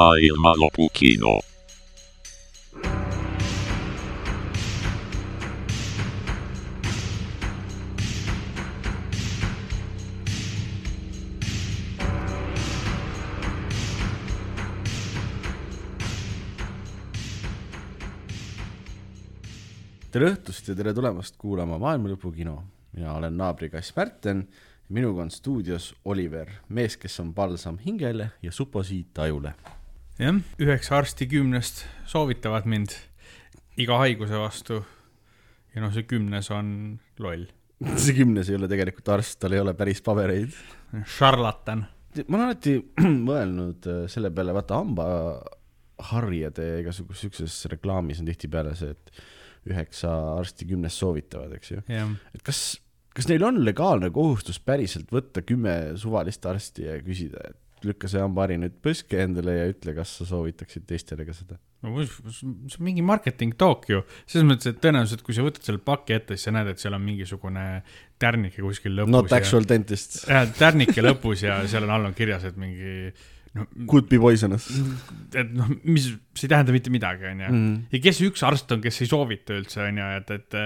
Maailmanlopu kino. tere õhtust ja tere tulemast kuulama Maailma Lõpu kino. mina olen naabrikass Märten ja minuga on stuudios Oliver, mees, kes on palsam hingele ja suposiit ajule. Jah, üheksa arsti kümnest soovitavad mind iga haiguse vastu. ja noh, see kümnes on loll. see kümnes ei ole tegelikult arst, tal ei ole päris pabereid. šarlatan. ma olen alati mõelnud äh, selle peale, vaata hambaharjade igasuguse siukses reklaamis on tihtipeale see, et üheksa arsti kümnest soovitavad, eks ju. et kas, kas neil on legaalne kohustus päriselt võtta kümme suvalist arsti ja küsida, et lükka see hambahari nüüd põske endale ja ütle, kas sa soovitaksid teistele ka seda? no see on mingi marketing talk ju, selles mõttes, et tõenäoliselt, kui sa võtad selle paki ette, siis sa näed, et seal on mingisugune tärnike kuskil lõpus. Not actual ja, dentist. jah, tärnike lõpus ja seal on all on kirjas, et mingi no, Could be poisonous. et noh, mis, see ei tähenda mitte midagi, onju. Mhm. ja kes üks arst on, kes ei soovita üldse, onju, et, et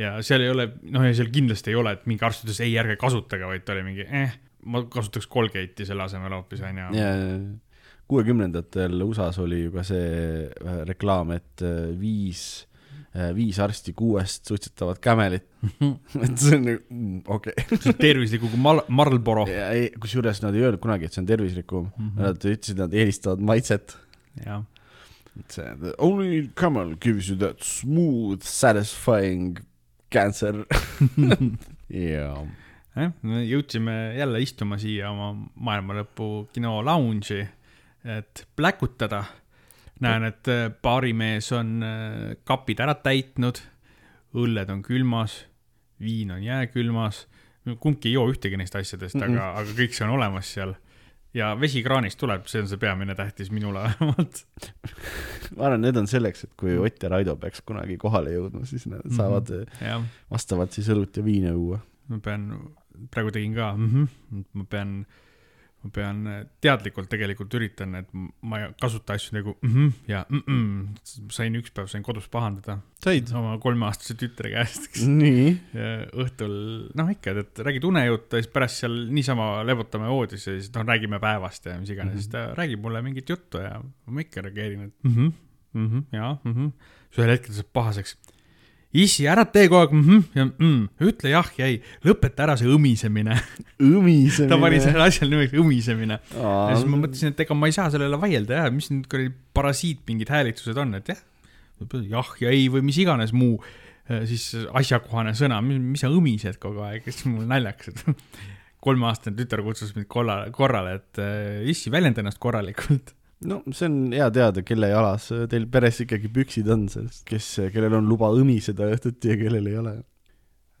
ja seal ei ole, noh, ja seal kindlasti ei ole, et mingi arst ütles ei, ärge kasutage, vaid ta oli mingi, eh, ma kasutaks Colgate'i selle asemel hoopis, onju. kuuekümnendatel USA-s oli ju ka see äh, reklaam, et äh, viis äh, viis arsti kuuest suitsetavad Camelit et see on nagu mm, okei okay. tervislikum kui Mal-, Marlboro. kusjuures nad ei öelnud kunagi, et see on tervislikum mm, -hmm. nad ütlesid, nad eelistavad maitset. jah. et see, the only camel gives you that smooth satisfying cancer jaa. Jah, me jõudsime jälle istuma siia oma maailmalõpu kino lounge'i, et pläkutada. näen, et baarimees on äh, kapid ära täitnud, õlled on külmas viin on jääkülmas, kumbki ei joo ühtegi neist asjadest mm, -mm. aga, aga kõik see on olemas seal. ja vesi kraanist tuleb, see on see peamine tähtis minule vähemalt ma arvan, need on selleks, et kui Ott ja Raido peaks kunagi kohale jõudma, siis nad mhm. saavad mm -hmm. vastavalt siis õlut ja viina juua. ma pean, praegu tegin ka mm, -hmm. ma pean ma pean äh, teadlikult tegelikult üritan, et ma ei kasuta asju nagu mm -hmm ja mm -mm. sain üks päev sain kodus pahandada. said? oma kolmeaastase tütre käest. nii? õhtul, noh ikka, et räägid unejuttu ja siis pärast seal niisama lebutame voodis ja siis noh, räägime päevast ja mis iganes mm, -hmm. siis ta räägib mulle mingit juttu ja ma ikka reageerin, et mm -hmm, mm -hmm, jaa mm -hmm. siis ühel hetkel ta saab pahaseks issi, ära tee kogu aeg -hmm, ja mm, ütle jah ja ei, lõpeta ära see õmisemine. Õmisemine. Ta pani sellele asjale nimeks õmisemine. ja siis ma mõtlesin, et ega ma ei saa sellele vaielda jah, mis need kuradi parasiit mingid häälitsused on, et jah, jah ja ei või mis iganes muu äh, siis asjakohane sõna, mis, sa õmised kogu aeg, siis mul naljakas, et kolmeaastane tütar kutsus mind korrale, korrale, et äh, issi, väljenda ennast korralikult no see on hea teada, kelle jalas teil peres ikkagi püksid on, sest kes, kellel on luba õmiseda õhtuti ja kellel ei ole.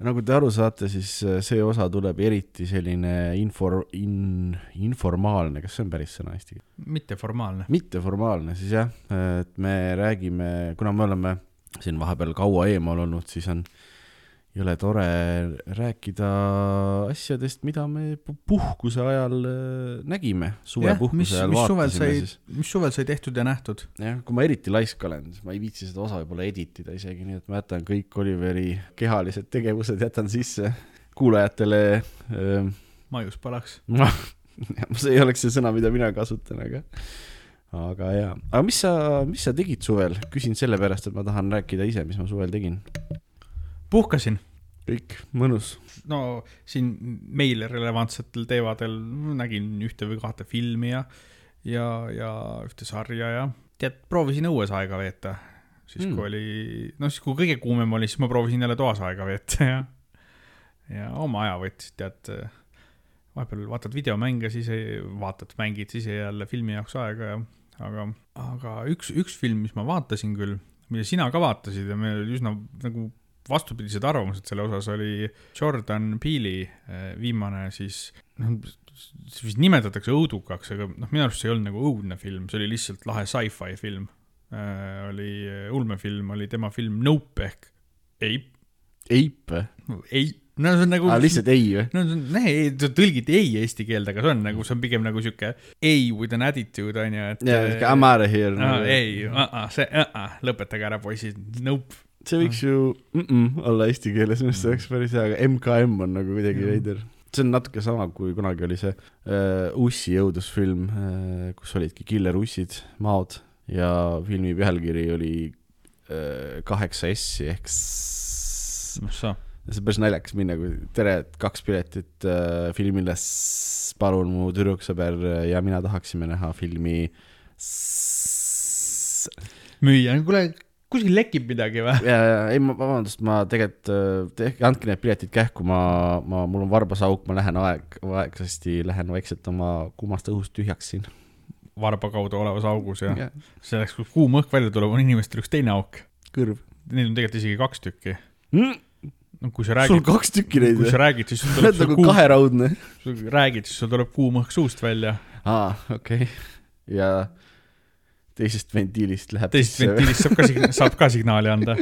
nagu te aru saate, siis see osa tuleb eriti selline infor-, in-, informaalne, kas see on päris sõna eesti keeles? mitteformaalne. mitteformaalne siis jah, et me räägime, kuna me oleme siin vahepeal kaua eemal olnud, siis on äh, jõle tore rääkida asjadest, mida me puhkuse ajal äh, nägime, suvepuhkuse ajal mis vaatasime siis. mis suvel sai tehtud ja nähtud? jah, kui ma eriti laisk olen, siis ma ei viitsi seda osa võib-olla edit ida isegi, nii et ma jätan kõik Oliveri kehalised tegevused jätan sisse kuulajatele äh,. maiuspalaks see ei oleks see sõna, mida mina kasutan, aga aga jaa, aga mis sa, mis sa tegid suvel, küsin sellepärast, et ma tahan rääkida ise, mis ma suvel tegin puhkasin. kõik, mõnus. no siin meile relevantsetel teemadel nägin ühte või kahte filmi ja, ja, ja ühte sarja ja tead, proovisin õues aega veeta. siis mm. kui oli, noh siis kui kõige kuumem oli, siis ma proovisin jälle toas aega veeta ja, ja oma aja võttis, tead vahepeal vaatad videomänge, siis ei, vaatad, mängid, siis ei jälle filmi jaoks aega ja, aga, aga üks, üks film, mis ma vaatasin küll, mida sina ka vaatasid ja meil oli üsna nagu vastupidised arvamused selle osas oli Jordan Peele'i eh, viimane siis, noh, see vist nimetatakse õudukaks, aga noh, minu arust see ei olnud nagu õudne film, see oli lihtsalt lahe sci-fi film äh,. oli ulmefilm, oli tema film Nope ehk Ape. Ape? Ape, no see on nagu. lihtsalt ei või? no see on, ei, tõlgiti ei eesti keelde, aga see on nagu, see on pigem nagu sihuke ei with an attitude on ju, et. jaa, sihuke I m out of here no,. Nagu. ei see lõpetage ära, poisid, nope. See võiks ju mm -mm, olla eesti keeles, minu arust see oleks päris hea, aga MKM on nagu kuidagi veider. See on natuke sama, kui kunagi oli see uh, Ussi õudusfilm uh,, kus olidki killerussid, maod ja filmi pealkiri oli uh, kaheksa S-i ehk see on päris naljakas minna, kui tere, kaks piletit uh, filmile, palun mu tüdruksõber ja mina tahaksime näha filmi. müüa, kuule kuskil lekib midagi või? ja, ja ei, ma, vabandust, ma tegelikult, äh, tehke, andke need piletid kähku, ma, ma, mul on varbas auk, ma lähen aeg, aeglasti lähen vaikselt oma kuumast õhust tühjaks siin. varba kaudu olevas augus ja, ja. selleks, kus kuum õhk välja tuleb, on inimestel üks teine auk. kõrv. Neid on tegelikult isegi kaks tükki mm.. no kui sa räägid. sul kaks tükki neid kui sa räägid, siis sul tuleb. nagu kuum... kaheraudne. räägid, siis sul tuleb kuum õhk suust välja. aa, okei okay., ja teisest ventiilist läheb teisest ventiilist saab ka, saab ka signaali anda.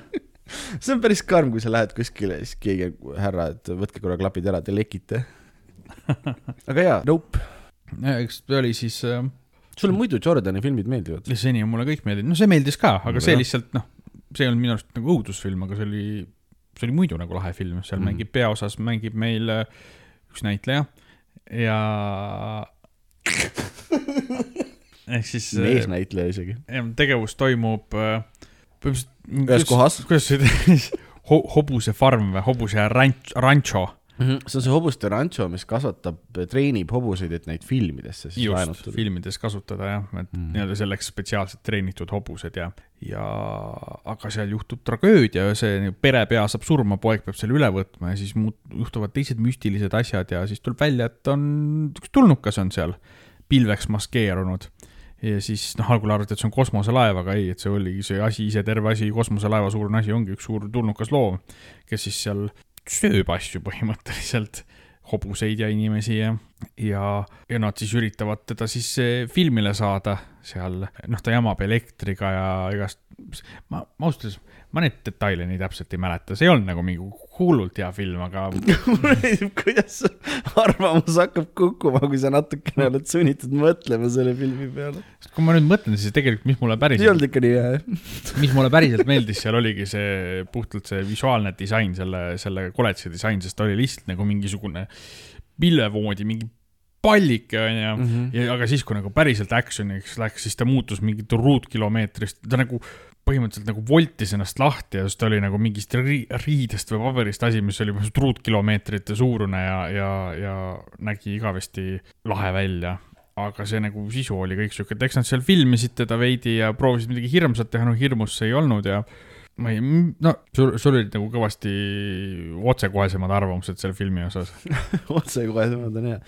See on päris karm, kui sa lähed kuskile, siis keegi, härra, et võtke korra klapid ära, te lekite. Aga jaa, Nope. eks ta oli siis äh, sulle muidu Jordani filmid meeldivad? seni on mulle kõik meeldinud, no see meeldis ka, aga see lihtsalt noh, see ei olnud minu arust nagu õudusfilm, aga see oli, see oli muidu nagu lahe film, seal mm. mängib peaosas, mängib meil äh, üks näitleja ja ehk siis. meesnäitleja isegi. tegevus toimub äh, põhimõtteliselt. ühes kohas. kuidas see ho, hobuse farm või hobuse ranch, rancho mm. -hmm. see on see hobuste rancho, mis kasvatab, treenib hobuseid, et neid filmidesse siis laenutada. filmides kasutada jah, et mm -hmm. nii-öelda selleks spetsiaalselt treenitud hobused ja, ja aga seal juhtub tragöödia ja see perepea saab surma, poeg peab selle üle võtma ja siis muut-, juhtuvad teised müstilised asjad ja siis tuleb välja, et on, üks tulnukas on seal pilveks maskeerunud ja siis noh, algul arvati, et see on kosmoselaev, aga ei, et see oligi see asi ise, terve asi, kosmoselaeva suurune asi ongi üks suur tulnukas loom, kes siis seal sööb asju põhimõtteliselt, hobuseid ja inimesi ja, ja, ja nad siis üritavad teda siis eh, filmile saada seal, noh, ta jamab elektriga ja igast, ma, ma ausalt öeldes ma neid detaile nii täpselt ei mäleta, see ei olnud nagu mingi hullult hea film, aga mulle meeldib, kuidas arvamus hakkab kukkuma, kui sa natukene oled sunnitud mõtlema selle filmi peale. sest kui ma nüüd mõtlen, siis tegelikult, mis mulle päriselt ei olnud ikka nii hea, jah. mis mulle päriselt meeldis, seal oligi see puhtalt see visuaalne disain, selle, selle koletise disain, sest ta oli lihtsalt nagu mingisugune pilvevoodi, mingi pallike, onju, mhm. ja aga siis, kui nagu päriselt action'iks läks, siis ta muutus mingit ruutkilomeetrist, ta nagu põhimõtteliselt nagu voltis ennast lahti ja siis ta oli nagu mingist riidest või paberist asi, mis oli ruutkilomeetrite suurune ja, ja, ja nägi igavesti lahe välja. aga see nagu sisu oli kõik siuke, et eks nad seal filmisid teda veidi ja proovisid midagi hirmsat teha, no hirmus see ei olnud ja ma ei, no sul, sul olid nagu kõvasti otsekohesemad arvamused selle filmi osas otsekohesemad on hea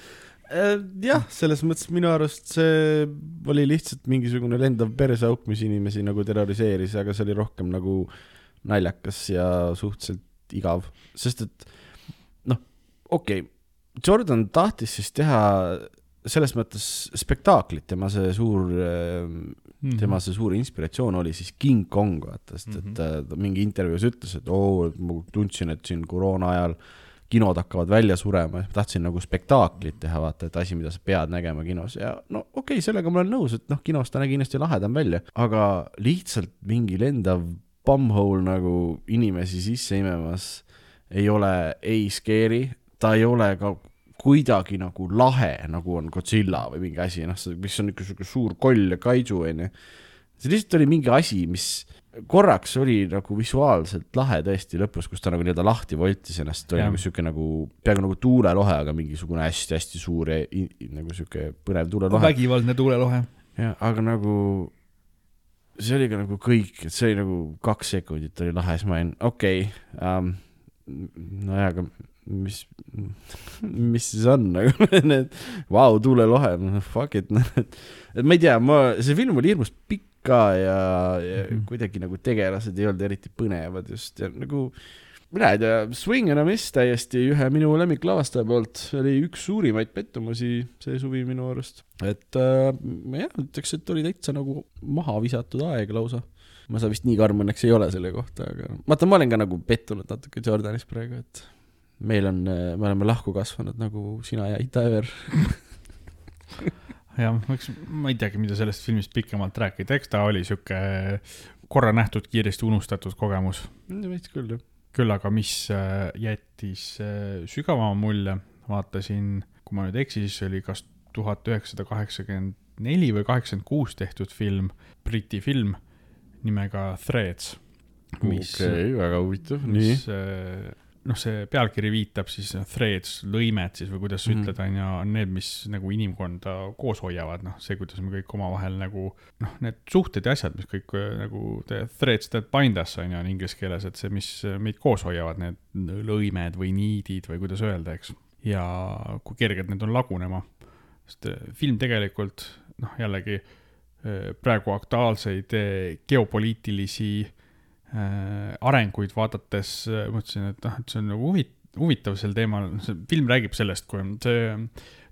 jah, selles mõttes minu arust see oli lihtsalt mingisugune lendav perseauk, mis inimesi nagu terroriseeris, aga see oli rohkem nagu naljakas ja suhteliselt igav, sest et noh, okei okay,, Jordan tahtis siis teha selles mõttes spektaaklit, tema see suur mm, -hmm. tema see suur inspiratsioon oli siis King Kong, vaata, sest et mm -hmm. ta mingi intervjuus ütles, et oo, et ma tundsin, et siin koroona ajal äh, kinod hakkavad välja surema, siis ma tahtsin nagu spektaaklit teha, vaata, et asi, mida sa pead nägema kinos. Ja no okei okay,, sellega ma olen nõus, et noh, kinos ta nägi kindlasti lahedam välja, aga lihtsalt mingi lendav bumhole nagu inimesi sisse imemas ei ole ei scary, ta ei ole ka kuidagi nagu lahe, nagu on Godzilla või mingi asi, noh, mis on sihuke suur koll ja kaidsu, onju. see lihtsalt oli mingi asi, mis korraks oli nagu visuaalselt lahe tõesti lõpus, kus ta nagu nii-öelda lahti voltis ennast, oli ja. nagu sihuke nagu, peaaegu nagu tuulelohe, aga mingisugune hästi-hästi suur ja nagu sihuke põnev tuulelohe. vägivaldne tuulelohe. jah, aga nagu see oli ka nagu kõik, et see oli nagu kaks sekundit oli lahe, siis ma olin okei okay, um,, nojah, aga mis, mis siis on nagu need, vau, tuulelohe, fuck it, noh, et ma ei tea, ma, see film oli hirmus pikk ka ja, ja mm kuidagi nagu tegelased ei olnud eriti põnevad just ja nagu mina ei tea, Swing and a Miss täiesti ühe minu lemmiklavastaja poolt, oli üks suurimaid pettumusi see suvi minu arust. et äh, jah, ütleks, et oli täitsa nagu maha visatud aeg lausa. ma seda vist nii karm õnneks ei ole selle kohta, aga vaata, ma olen ka nagu pettunud natuke Jordanis praegu, et meil on, me oleme lahku kasvanud nagu sina ja Ita-Öör. jah, eks ma ei teagi, mida sellest filmist pikemalt rääkida, eks ta oli sihuke korra nähtud, kiiresti unustatud kogemus. veits küll, jah. küll aga, mis äh, jättis äh, sügavama mulje, vaatasin, kui ma nüüd ei eksi, siis oli kas tuhat üheksasada kaheksakümmend neli või kaheksakümmend kuus tehtud film, Briti film nimega Threads. mis okei, väga huvitav, nii. noh, see pealkiri viitab siis noh, threads, lõimed siis või kuidas sa Mhm. ütled, on ju, on need, mis nagu inimkonda koos hoiavad, noh, see, kuidas me kõik omavahel nagu noh, need suhted ja asjad, mis kõik äh, nagu the threads that bind us on ju, on inglise keeles, et see, mis meid koos hoiavad, need lõimed või niidid või kuidas öelda, eks. ja kui kerged need on lagunema, sest äh, film tegelikult noh, jällegi äh, praegu aktuaalseid geopoliitilisi arenguid vaadates äh, mõtlesin, et noh, et see on nagu huvit-, huvitav sel teemal, see film räägib sellest, kui on see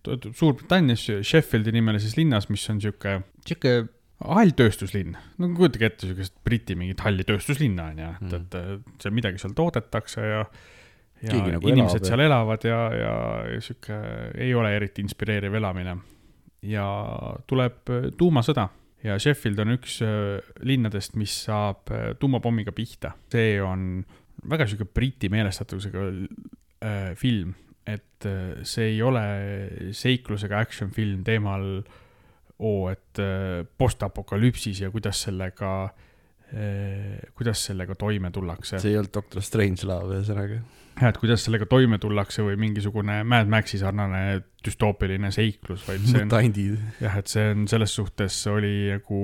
toetub Suurbritannias Sheffieldi nimelises linnas, mis on sihuke, sihuke hall tööstuslinn. no kujutage ette siukest Briti mingit halli tööstuslinna on ju, et, Mm. et seal midagi seal toodetakse ja ja Keegi nagu inimesed elab seal elavad ja, ja, ja sihuke ei ole eriti inspireeriv elamine. ja tuleb äh, tuumasõda ja Sheffield on üks äh, linnadest, mis saab äh, tuumapommiga pihta. see on väga sihuke Briti meelestatusega äh, film, et äh, see ei ole seiklusega action film teemal oo, et äh, postapokalüpsis ja kuidas sellega äh,, kuidas sellega toime tullakse. see ei olnud Doctor Strangelove ühesõnaga. jah, et kuidas sellega toime tullakse või mingisugune Mad Maxi sarnane düstoopiline seiklus, vaid see on jah, et see on selles suhtes oli nagu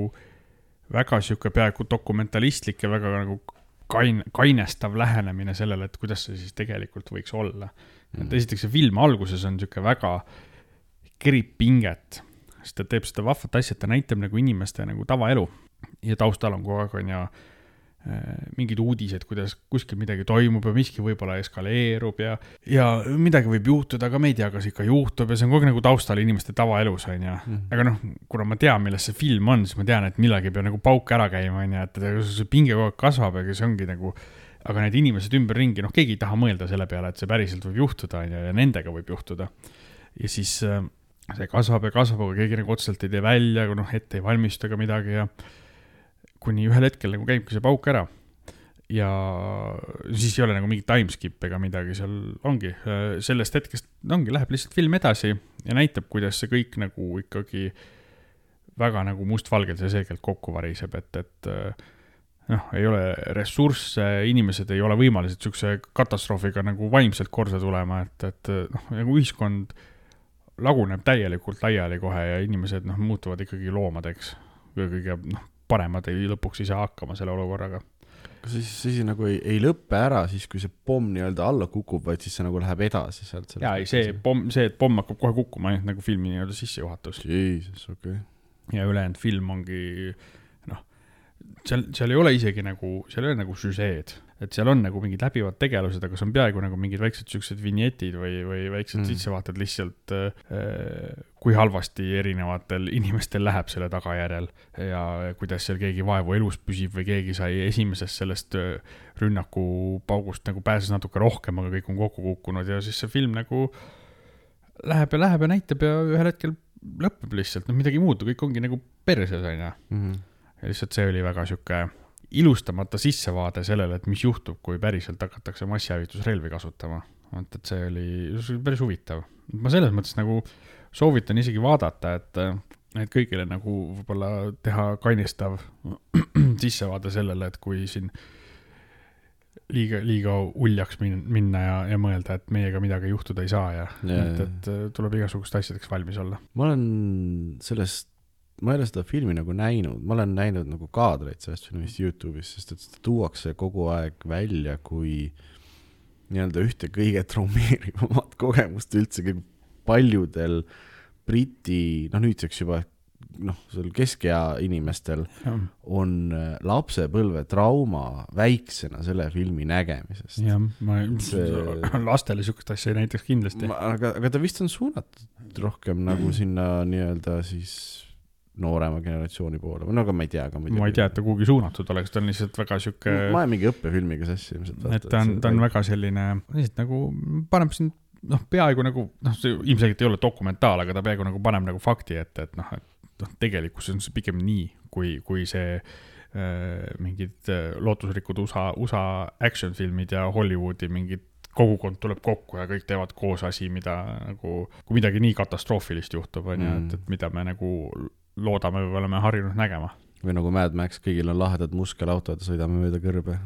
väga sihuke peaaegu dokumentalistlik ja väga nagu kain-, kainestav lähenemine sellele, et kuidas see siis tegelikult võiks olla. et esiteks see film alguses on sihuke väga, kerib pinget, sest ta teeb seda vahvat asja, et ta näitab nagu inimeste nagu tavaelu. Ja taustal on kogu aeg on ju mingid uudised, kuidas kuskil midagi toimub ja miski võib-olla eskaleerub ja, ja midagi võib juhtuda, aga me ei tea, kas ikka juhtub ja see on kogu aeg nagu taustal inimeste tavaelus on ju. Mhm. aga noh, kuna ma tean, millest see film on, siis ma tean, et millalgi peab nagu pauk ära käima, onju, et see pinge kogu aeg kasvab ja see ongi nagu, aga need inimesed ümberringi, noh, keegi ei taha mõelda selle peale, et see päriselt võib juhtuda, onju, ja nendega võib juhtuda. ja siis äh, see kasvab ja kasvab, aga keegi nagu otseselt ei tee välja, noh, ette ei valmista ka midagi ja kuni ühel hetkel nagu käibki see pauk ära ja siis ei ole nagu mingit timeskip'i ega midagi, seal ongi äh, sellest hetkest ongi, läheb lihtsalt film edasi ja näitab, kuidas see kõik nagu ikkagi väga nagu mustvalgelt ja selgelt kokku variseb, et, et äh, noh, ei ole ressursse, inimesed ei ole võimelised niisuguse katastroofiga nagu vaimselt korda tulema, et, et noh, nagu ühiskond laguneb täielikult laiali kohe ja inimesed noh, muutuvad ikkagi loomadeks. kõige noh, paremad ei, lõpuks ei saa hakkama selle olukorraga. kas see siis, siis nagu ei, ei lõpe ära siis, kui see pomm nii-öelda alla kukub, vaid siis see nagu läheb edasi sealt? jaa, ei see pomm, see, et pomm hakkab kohe kukkuma, ainult nagu filmi nii-öelda sissejuhatus. Jesus, okei okay.. ja ülejäänud film ongi noh, seal, seal ei ole isegi nagu, seal ei ole nagu süžeed, et seal on nagu mingid läbivad tegelased, aga see on peaaegu nagu mingid väiksed siuksed vinjetid või, või väiksed Mm. sissevaated lihtsalt äh,, kui halvasti erinevatel inimestel läheb selle tagajärjel ja kuidas seal keegi vaevu elus püsib või keegi sai esimesest sellest äh, rünnakupaugust nagu pääses natuke rohkem, aga kõik on kokku kukkunud ja siis see film nagu läheb ja läheb ja näitab ja ühel hetkel lõpeb lihtsalt, noh midagi ei muutu, kõik ongi nagu perses, onju. Mhm. ja lihtsalt see oli väga sihuke ilustamata sissevaade sellele, et mis juhtub, kui päriselt hakatakse massihävitusrelvi kasutama. et, et see oli see oli päris huvitav. ma selles mõttes nagu soovitan isegi vaadata, et, et kõigile nagu võib-olla teha kainistav sissevaade sellele, et kui siin liiga, liiga uljaks min- minna ja, ja mõelda, et meiega midagi juhtuda ei saa ja, ja et, et tuleb igasuguste asjadeks valmis olla. ma olen sellest, ma ei ole seda filmi nagu näinud, ma olen näinud nagu kaadreid sellest filmist Youtube'is, sest et seda tuuakse kogu aeg välja kui nii-öelda ühte kõige traumeerivamat kogemust üldse kõige paljudel Briti, noh nüüdseks juba noh, seal keskea inimestel on äh, lapsepõlve trauma väiksena selle filmi nägemisest. jah, ma see... lastele sihukest asja ei näitaks kindlasti. aga, aga ta vist on suunatud rohkem nagu sinna nii-öelda siis noorema generatsiooni poole no aga ma ei tea ka muidugi. ma ei tea, et ta kuhugi suunatud oleks, ta on lihtsalt väga sihuke. ma olen mingi õppefilmiga sassi ilmselt. et ta on, ta on väga selline, lihtsalt nagu paneb sind noh, peaaegu nagu noh, see ilmselgelt ei ole dokumentaal, aga ta peaaegu nagu paneb nagu fakti ette, et noh, et noh, tegelikkuses on see pigem nii, kui, kui see äh, mingid äh, lootusrikud USA, USA action filmid ja Hollywoodi mingid kogukond tuleb kokku ja kõik teevad koos asi, mida nagu, kui midagi nii katastroofilist juhtub, on ju, et, mm. et mida me nagu loodame või oleme harjunud nägema. või nagu Mad Max, kõigil on lahedad muskelautod sõidame mööda kõrbe.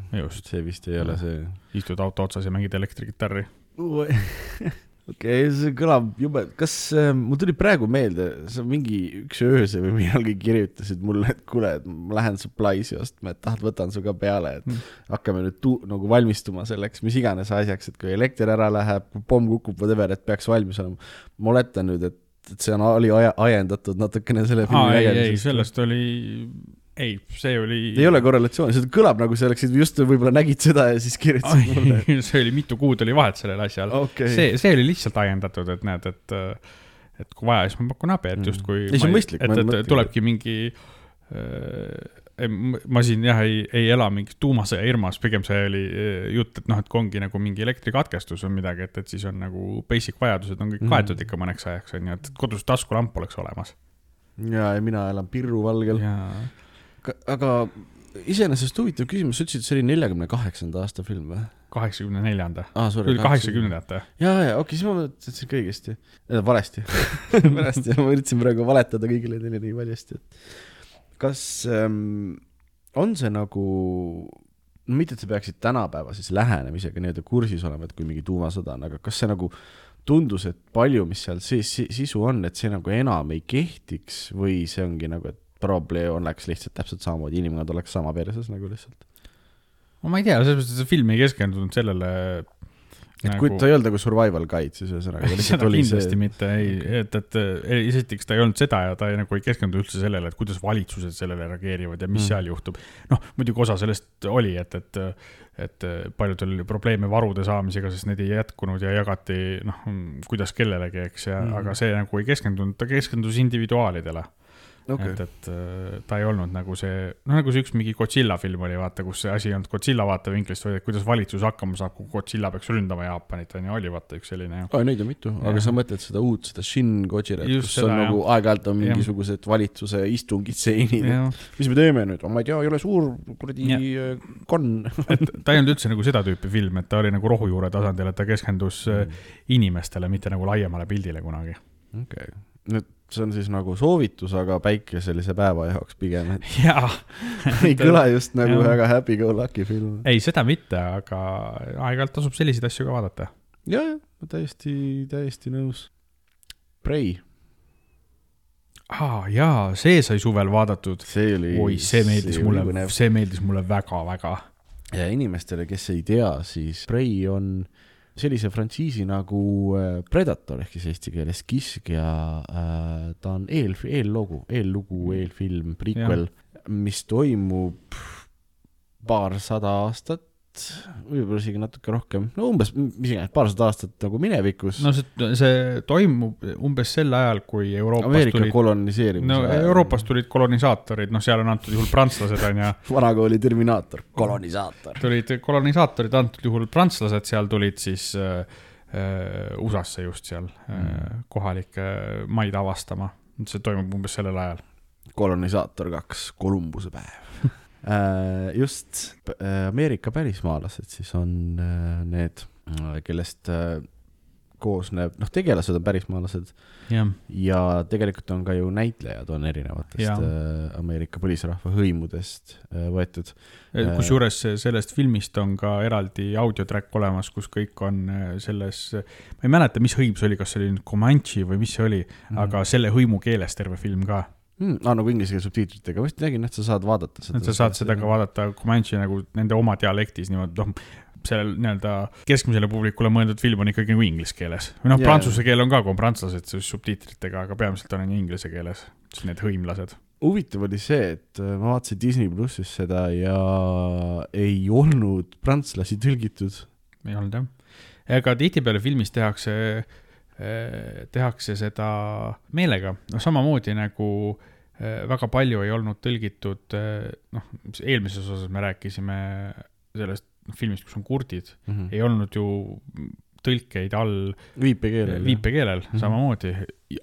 see vist ei ja. ole see. istud auto otsas ja mängid elektrikitarri okei okay,, see kõlab jube, kas äh,, mul tuli praegu meelde, sa mingi üks öösel või millalgi kirjutasid mulle, et kuule, et ma lähen Supply'si ostma, et tahad, võtan su ka peale, et mm. hakkame nüüd tu-, nagu valmistuma selleks, mis iganes asjaks, et kui elekter ära läheb, pomm kukub, whatever, et peaks valmis olema. ma oletan nüüd, et, et see on, oli ajendatud natukene selle filmi nägemisest. ei, sellest oli ei, see oli. ei ole korrelatsiooni, see kõlab nagu sa oleksid just võib-olla nägid seda ja siis kirjutasid mulle. see oli mitu kuud oli vahet sellel asjal okay.. see, see oli lihtsalt ajendatud, et näed, et, et kui vaja, siis ma pakun abi, et mm. justkui. ei, see on mõistlik. et, et, et tulebki mingi äh, ma siin jah, ei, ei ela mingis tuumasõja irmas, pigem see oli äh, jutt, et noh, et kui ongi nagu mingi elektrikatkestus või midagi, et, et siis on nagu basic vajadused on kõik mm. kaetud ikka mõneks ajaks, on ju, et kodus taskulamp oleks olemas. ja, ja mina elan Pirru valgel aga iseenesest huvitav küsimus, sa ütlesid, et see oli neljakümne kaheksanda aasta film või? kaheksakümne neljanda ah,. kaheksakümnendate. ja, ja okei okay,, siis ma mõtlesin ikka õigesti äh,, valesti valesti ma üritasin praegu valetada kõigile teile nii valjasti, et kas ähm, on see nagu, no mitte, et sa peaksid tänapäeva siis lähenemisega nii-öelda kursis olema, et kui mingi tuumasõda on, aga kas see nagu tundus, et palju, mis seal sees sisu on, et see nagu enam ei kehtiks või see ongi nagu, et probably oleks lihtsalt täpselt samamoodi, inimkond oleks sama perses nagu lihtsalt. no ma ei tea, selles mõttes, et see film ei keskendunud sellele et nagu... kui ta ei olnud nagu survival guide, siis ühesõnaga oli kindlasti see mitte, ei, et, et esiteks ta ei olnud seda ja ta ei, nagu ei keskendunud üldse sellele, et kuidas valitsused sellele reageerivad ja mis mm. seal juhtub. noh, muidugi osa sellest oli, et, et, et paljudel oli probleeme varude saamisega, sest need ei jätkunud ja jagati noh, kuidas kellelegi, eks, ja mm. aga see nagu ei keskendunud, ta keskendus individuaalidele okay.. et, et äh, ta ei olnud nagu see, noh nagu see üks mingi Godzilla film oli, vaata, kus see asi ei olnud Godzilla vaatevinklist, vaid et kuidas valitsus hakkama saab, kui Godzilla peaks ründama Jaapanit, on ju, oli vaata üks selline. aa, neid on mitu, aga sa mõtled seda uut, seda Shin Godzirat, kus seda, on jah. nagu aeg-ajalt on mingisugused ja. valitsuse istungid, stseenid, mis me teeme nüüd, ma ei tea, ei ole suur kuradi konn et ta ei olnud üldse nagu seda tüüpi film, et ta oli nagu rohujuure tasandil, et ta keskendus äh, mm. inimestele, mitte nagu laiemale pildile kunagi. okei okay., nüüd see on siis nagu soovitus, aga päikeselise päeva jaoks pigem, jaa ei kõla just nagu väga happy-go-lucky film. ei, seda mitte, aga aeg-ajalt tasub selliseid asju ka vaadata. ja, ja, täiesti, täiesti nõus. Prey. aa, jaa, see sai suvel vaadatud. see oli. oi, see meeldis see mulle, see meeldis mulle väga-väga. ja inimestele, kes ei tea, siis Prey on sellise frantsiisi nagu äh, Predator ehk siis eesti keeles Kiskja äh,, ta on eel, eellugu, eellugu, mm. eelfilm, prequel, mis toimub paarsada aastat võib-olla isegi natuke rohkem, no umbes, mis iganes, paarsada aastat nagu minevikus. no see, see toimub umbes sel ajal, kui Euroopas Ameerika tulid. koloniseerimise no ajal. Euroopas tulid kolonisaatorid, noh, seal on antud juhul prantslased, on ju. vanakooli terminaator, kolonisaator. tulid kolonisaatorid, antud juhul prantslased, seal tulid siis äh, äh USA-sse just seal äh, mm. kohalikke maid avastama. see toimub umbes sellel ajal. kolonisaator kaks, Kolumbuse päev Äh, just äh, Ameerika pärismaalased siis on äh, need, kellest koosneb, noh, tegelased on pärismaalased ja. ja tegelikult on ka ju näitlejad on erinevatest ja. Ameerika põlisrahva hõimudest võetud. kusjuures sellest filmist on ka eraldi audiotrack olemas, kus kõik on selles, ma ei mäleta, mis hõim see oli, kas see oli nüüd Comanche või mis see oli mm, -hmm. aga selle hõimu keeles terve film ka mm,. aa, nagu inglise keele subtiitritega, ma just nägin, et sa saad vaadata seda. sa saad seda ka vaadata Comanche nagu nende oma dialektis niimoodi, noh, sellel nii-öelda keskmisele publikule mõeldud film on ikkagi nagu inglise keeles. või noh, prantsuse keel on ka, kui on prantslased, siis subtiitritega, aga peamiselt on inglise keeles, siis need hõimlased. huvitav oli see, et äh, ma vaatasin Disney plussis seda ja ei olnud prantslasi tõlgitud. ei olnud jah. ega tihtipeale filmis tehakse, äh, tehakse seda meelega, noh samamoodi nagu väga palju ei olnud tõlgitud, noh, eelmises osas me rääkisime sellest filmist, kus on kurdid mm, -hmm. ei olnud ju tõlkeid all viipekeelel, viipekeelel mm -hmm. samamoodi,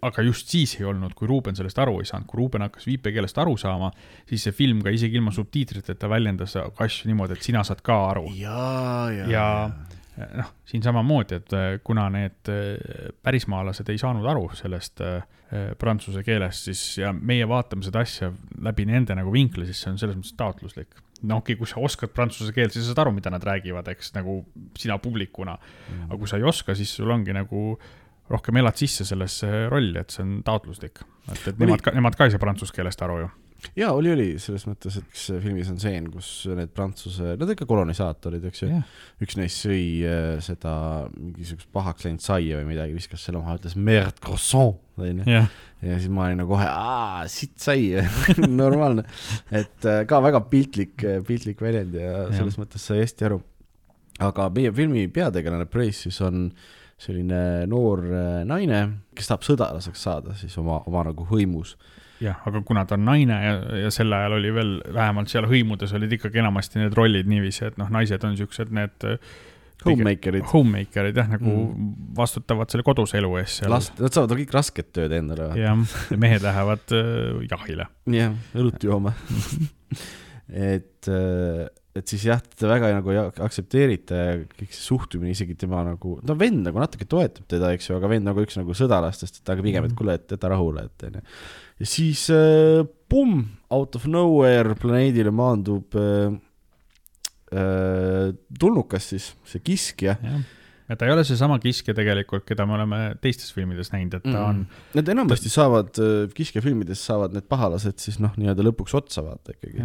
aga just siis ei olnud, kui Ruuben sellest aru ei saanud, kui Ruuben hakkas viipekeelest aru saama, siis see film ka isegi ilma subtiitriteta väljendas asju niimoodi, et sina saad ka aru. ja, ja, ja noh, siin samamoodi, et äh, kuna need äh, pärismaalased ei saanud aru sellest äh, prantsuse keelest, siis ja meie vaatame seda asja läbi nende nagu vinkli, siis see on selles mõttes taotluslik. No okei okay,, kui sa oskad prantsuse keelt, siis sa saad aru, mida nad räägivad, eks, nagu sina publikuna. Mm.. aga kui sa ei oska, siis sul ongi nagu rohkem elad sisse sellesse rolli, et see on taotluslik. et, et nemad ka, nemad ka ei saa prantsuse keelest aru ju jaa, oli, oli, selles mõttes, et kas filmis on stseen, kus need Prantsuse, nad ikka kolonisaatorid, eks ju yeah., üks neist sõi äh, seda mingisugust pahaks läinud saia või midagi, viskas selle maha, ütles merde croissant, onju. ja siis ma olin nagu kohe, aa, sitt sai normaalne. et äh, ka väga piltlik, piltlik väljend ja selles yeah. mõttes sai hästi aru. aga meie filmi peategelane Price siis on selline noor äh, naine, kes tahab sõdalaseks saada siis oma, oma nagu hõimus jah, aga kuna ta on naine ja, ja sel ajal oli veel, vähemalt seal hõimudes olid ikkagi enamasti need rollid niiviisi, et noh, naised on siuksed need äh, Homemakerid. Homemakerid jah, nagu mm. vastutavad selle koduse elu eest seal. last, nad saavad kõik rasket tööd endale. jah, ja mehed lähevad äh, jahile. jah, õlut jooma et äh, et siis jah, teda väga nagu ei aktsepteerita ja kõik see suhtumine, isegi tema nagu, no vend nagu natuke toetab teda, eks ju, aga vend nagu üks nagu sõdalastest, et aga pigem, et mhm. kuule, et jäta rahule, et onju. Ja siis äh, pumm, out of nowhere planeedile maandub äh, äh, tulnukas siis, see kiskja ja ta ei ole seesama kiskja tegelikult, keda me oleme teistes filmides näinud, et ta mm. on. Need enamasti saavad, kiskja filmides saavad need pahalased siis noh, nii-öelda lõpuks otsa vaata ikkagi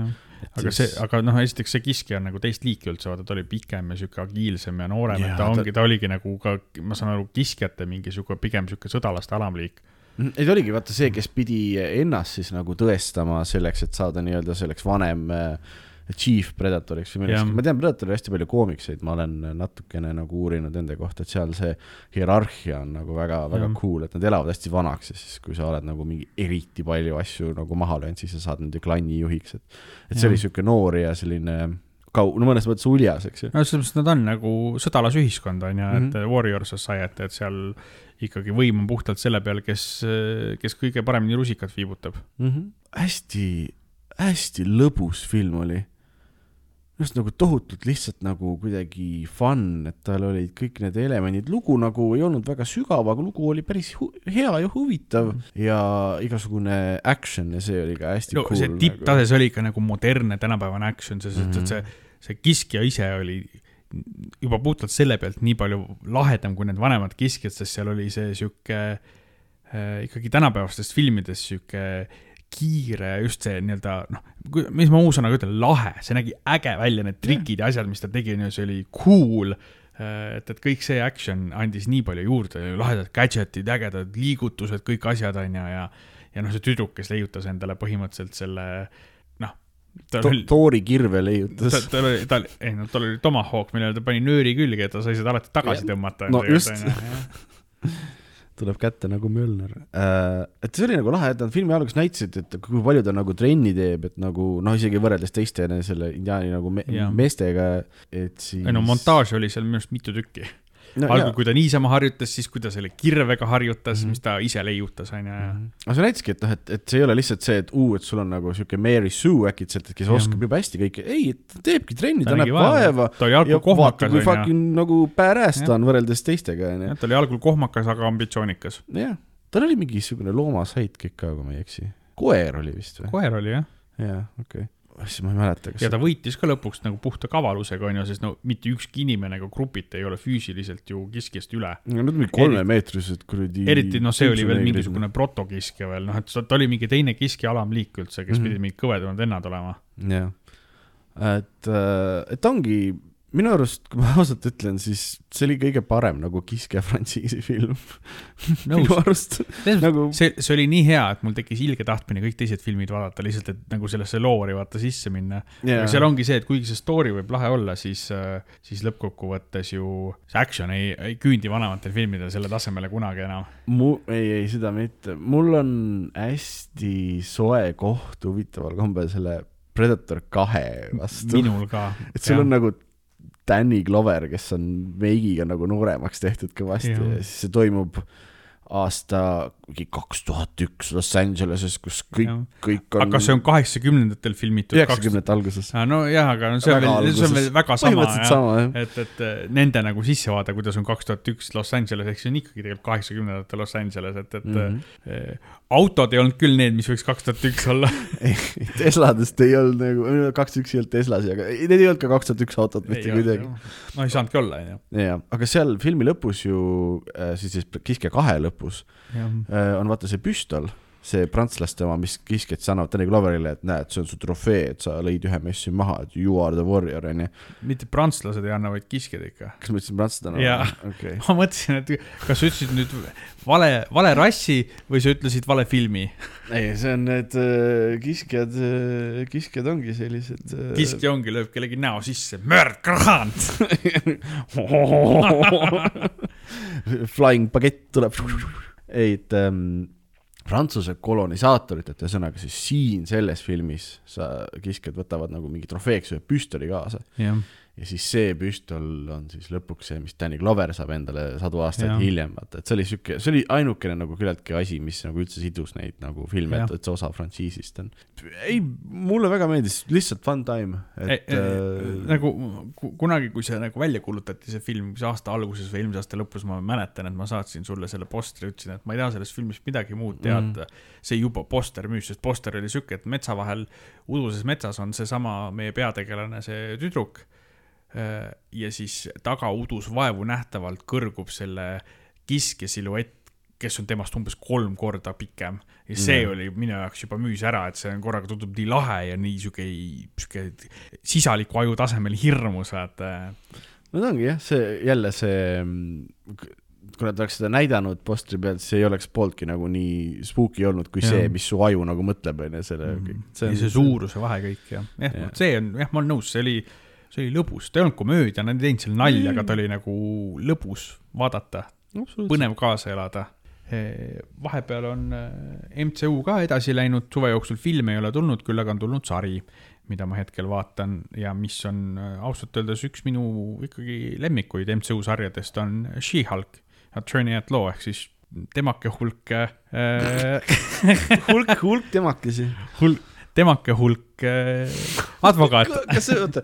aga see, aga noh, esiteks see kiskja on nagu teist liiki üldse, vaata ta oli pikem ja sihuke agiilsem ja noorem, et ta ongi, ta oligi nagu ka, ma saan aru, kiskjate mingi sihuke, pigem sihuke sõdalaste alamliik mhm, ei ta oligi vaata see, kes pidi ennast siis nagu tõestama selleks, et saada nii-öelda selleks vanem äh, Chief Predatoriks või millestki, ma tean Predatori hästi palju koomikseid, ma olen natukene nagu uurinud nende kohta, et seal see hierarhia on nagu väga, väga cool, et nad elavad hästi vanaks ja siis, kui sa oled nagu mingi eriti palju asju nagu maha löönud, siis sa saad nende klanni juhiks, et et see ja. oli sihuke noor ja selline kau-, no mõnes mõttes uljas, eks ju. no selles mõttes nad on nagu sõdalasühiskond on ju mm, -hmm. et mhm. warrior society, et seal ikkagi võim on puhtalt selle peal, kes, kes kõige paremini rusikat viibutab mm. -hmm. hästi, hästi lõbus film oli just nagu tohutult lihtsalt nagu kuidagi fun, et tal olid kõik need elemendid, lugu nagu ei olnud väga sügav, aga lugu oli päris hea ja huvitav mm. ja igasugune action ja see oli ka hästi no, cool. see tipptase nagu..., see oli ikka nagu modernne tänapäevane action, sest mm -hmm. et see, see kiskja ise oli juba puhtalt selle pealt nii palju lahedam kui need vanemad kiskjad, sest seal oli see sihuke äh, ikkagi tänapäevastes filmides sihuke äh, kiire ja just see nii-öelda noh, mis ma uusõnaga ütlen, lahe, see nägi äge välja, need trikid ja asjad, mis ta tegi, see oli cool. Äh, et, et kõik see action andis nii palju juurde, lahedad gadget'id, ägedad liigutused, kõik asjad on ju, ja, ja noh, see tüdruk, kes leiutas endale põhimõtteliselt selle noh To oli, Toori kirve leiutas. tal, tal oli, tal, ei no tal oli tomahawk, millele ta pani nööri külge, et ta sai seda alati tagasi ja. tõmmata. no just tuleb kätte nagu Mjölner äh,. et see oli nagu lahe, et nad filmi alguses näitasid, et kui palju ta nagu trenni teeb, et nagu noh, isegi võrreldes teiste selle indiaani nagu me meestega, et siis. ei no montaaž oli seal minu arust mitu tükki no,. algul, kui ta niisama harjutas, siis kui ta selle kirvega harjutas mm, -hmm. mis ta ise leiutas, onju. Mhm. aga see näitaski, et noh, et, et see ei ole lihtsalt see, et uu, et sul on nagu sihuke Mary Sue äkitselt, kes ja. oskab juba hästi kõike, ei, ta teebki trenni, ta näeb vaeva. ta oli algul kohmakas, onju. fucking nagu badass ta on võrreldes teistega, onju. ta oli algul kohmakas, aga ambitsioonikas. jah, tal oli mingisugune loomasait ka, kui ma ei eksi. koer oli vist või? koer oli, jah. jaa, okei okay siis ma ei mäleta, kas. ja ta võitis ka lõpuks nagu puhta kavalusega, onju, sest no mitte ükski inimene ega grupit ei ole füüsiliselt ju kiskjast üle. no nad olid kolmemeetrised kuradi. eriti noh, see oli veel mingisugune protokiskja veel, noh, et ta oli mingi teine kiskja alamliik üldse, kes mm -hmm. pidi mingid kõvedamad vennad olema. jah, et, äh, et ongi minu arust, kui ma ausalt ütlen, siis see oli kõige parem nagu Kiske frantsiisi film minu arust nagu... see, see oli nii hea, et mul tekkis ilge tahtmine kõik teised filmid vaadata, lihtsalt, et nagu sellesse loori vaata sisse minna yeah.. seal ongi see, et kuigi see story võib lahe olla, siis, äh, siis lõppkokkuvõttes ju see action ei, ei küündi vanematel filmidel selle tasemele kunagi enam. mu, ei, ei seda mitte, mul on hästi soe koht huvitaval kombel selle Predator kahe vastu. minul ka. et sul ja. on nagu Danny Glover, kes on meigiga nagu nooremaks tehtud kõvasti ja, ja siis see toimub aasta mingi kaks tuhat üks Los Angeleses, kus kõik, kõik on. aga see on kaheksakümnendatel filmitud? üheksakümnendate alguses. nojah, aga no see on veel, see on veel väga sama, sama, et, et nende nagu sissevaade, kuidas on kaks tuhat üks Los Angeles, eks see on ikkagi tegelikult kaheksakümnendate Los Angeles, et, et mm -hmm. autod ei olnud küll need, mis võiks kaks tuhat üks olla Tesladest ei olnud nagu, kaks tuhat üks ei olnud Teslasi, aga need ei olnud ka kaks tuhat üks autod mitte kuidagi. no ei saanudki olla, onju. jah, aga seal filmi lõpus ju, siis, siis Kiske kahe lõpus Äh, on vaata see püstol, see prantslaste oma, mis kiskjad siis annavad Danny Gloverile, et näed, see on su trofee, et sa lõid ühe messi maha, et you are the warrior, onju. mitte prantslased ei anna, vaid kiskjad ikka. kas ma ütlesin prantslased annavad? okay., ma mõtlesin, et kas sa ütlesid nüüd vale, vale rassi või sa ütlesid vale filmi? ei, see on need äh, kiskjad äh,, kiskjad ongi sellised äh.... kiskja ongi, lööb kellegi näo sisse, mörd, krahand Flying bagett tuleb. Ei, et ähm, Prantsuse kolonisaatorid, et ühesõnaga siis siin selles filmis sa, kiskjad võtavad nagu mingi trofeeks ühe püstoli kaasa. Yeah ja siis see püstol on siis lõpuks see, mis Danny Glover saab endale sadu aastaid ja. hiljem, vaata, et see oli sihuke, see oli ainukene nagu küllaltki asi, mis nagu üldse sidus neid nagu filme, et, et see osa frantsiisist on. ei, mulle väga meeldis, lihtsalt fun time, et. Äh... nagu kunagi, kui see nagu välja kuulutati, see film, mis aasta alguses või eelmise aasta lõpus, ma mäletan, et ma saatsin sulle selle postri, ütlesin, et ma ei taha sellest filmist midagi muud teada mm.. see juba poster müüs, sest poster oli sihuke, et metsa vahel, uduses metsas on seesama meie peategelane, see tüdruk ja siis tagaudus vaevu nähtavalt kõrgub selle kiskja siluett, kes on temast umbes kolm korda pikem. ja see mm. oli minu jaoks juba müüs ära, et see on korraga tundub nii lahe ja nii sihuke, sihuke sisaliku aju tasemel hirmus, vaata. no ta ongi jah, see jälle see, kui nad oleks seda näidanud postri pealt, siis ei oleks pooltki nagu nii spooky olnud, kui ja. see, mis su aju nagu mõtleb, on ju, selle mm. kõik. see, see suuruse vahe kõik ja, jah ja., see on, jah, ma olen nõus, see oli see oli lõbus, ta ei olnud komöödia, nad ei teinud seal nalja, aga ta oli nagu lõbus vaadata, põnev kaasa elada. vahepeal on äh, MCU ka edasi läinud, suve jooksul filme ei ole tulnud, küll aga on tulnud sari, mida ma hetkel vaatan ja mis on äh, ausalt öeldes üks minu ikkagi lemmikuid MCU sarjadest on She-Hulk, Attorney at Law ehk siis temake hulk äh, hulk, hulk temakesi. hulk, temake hulk äh, advokaat kas see, oota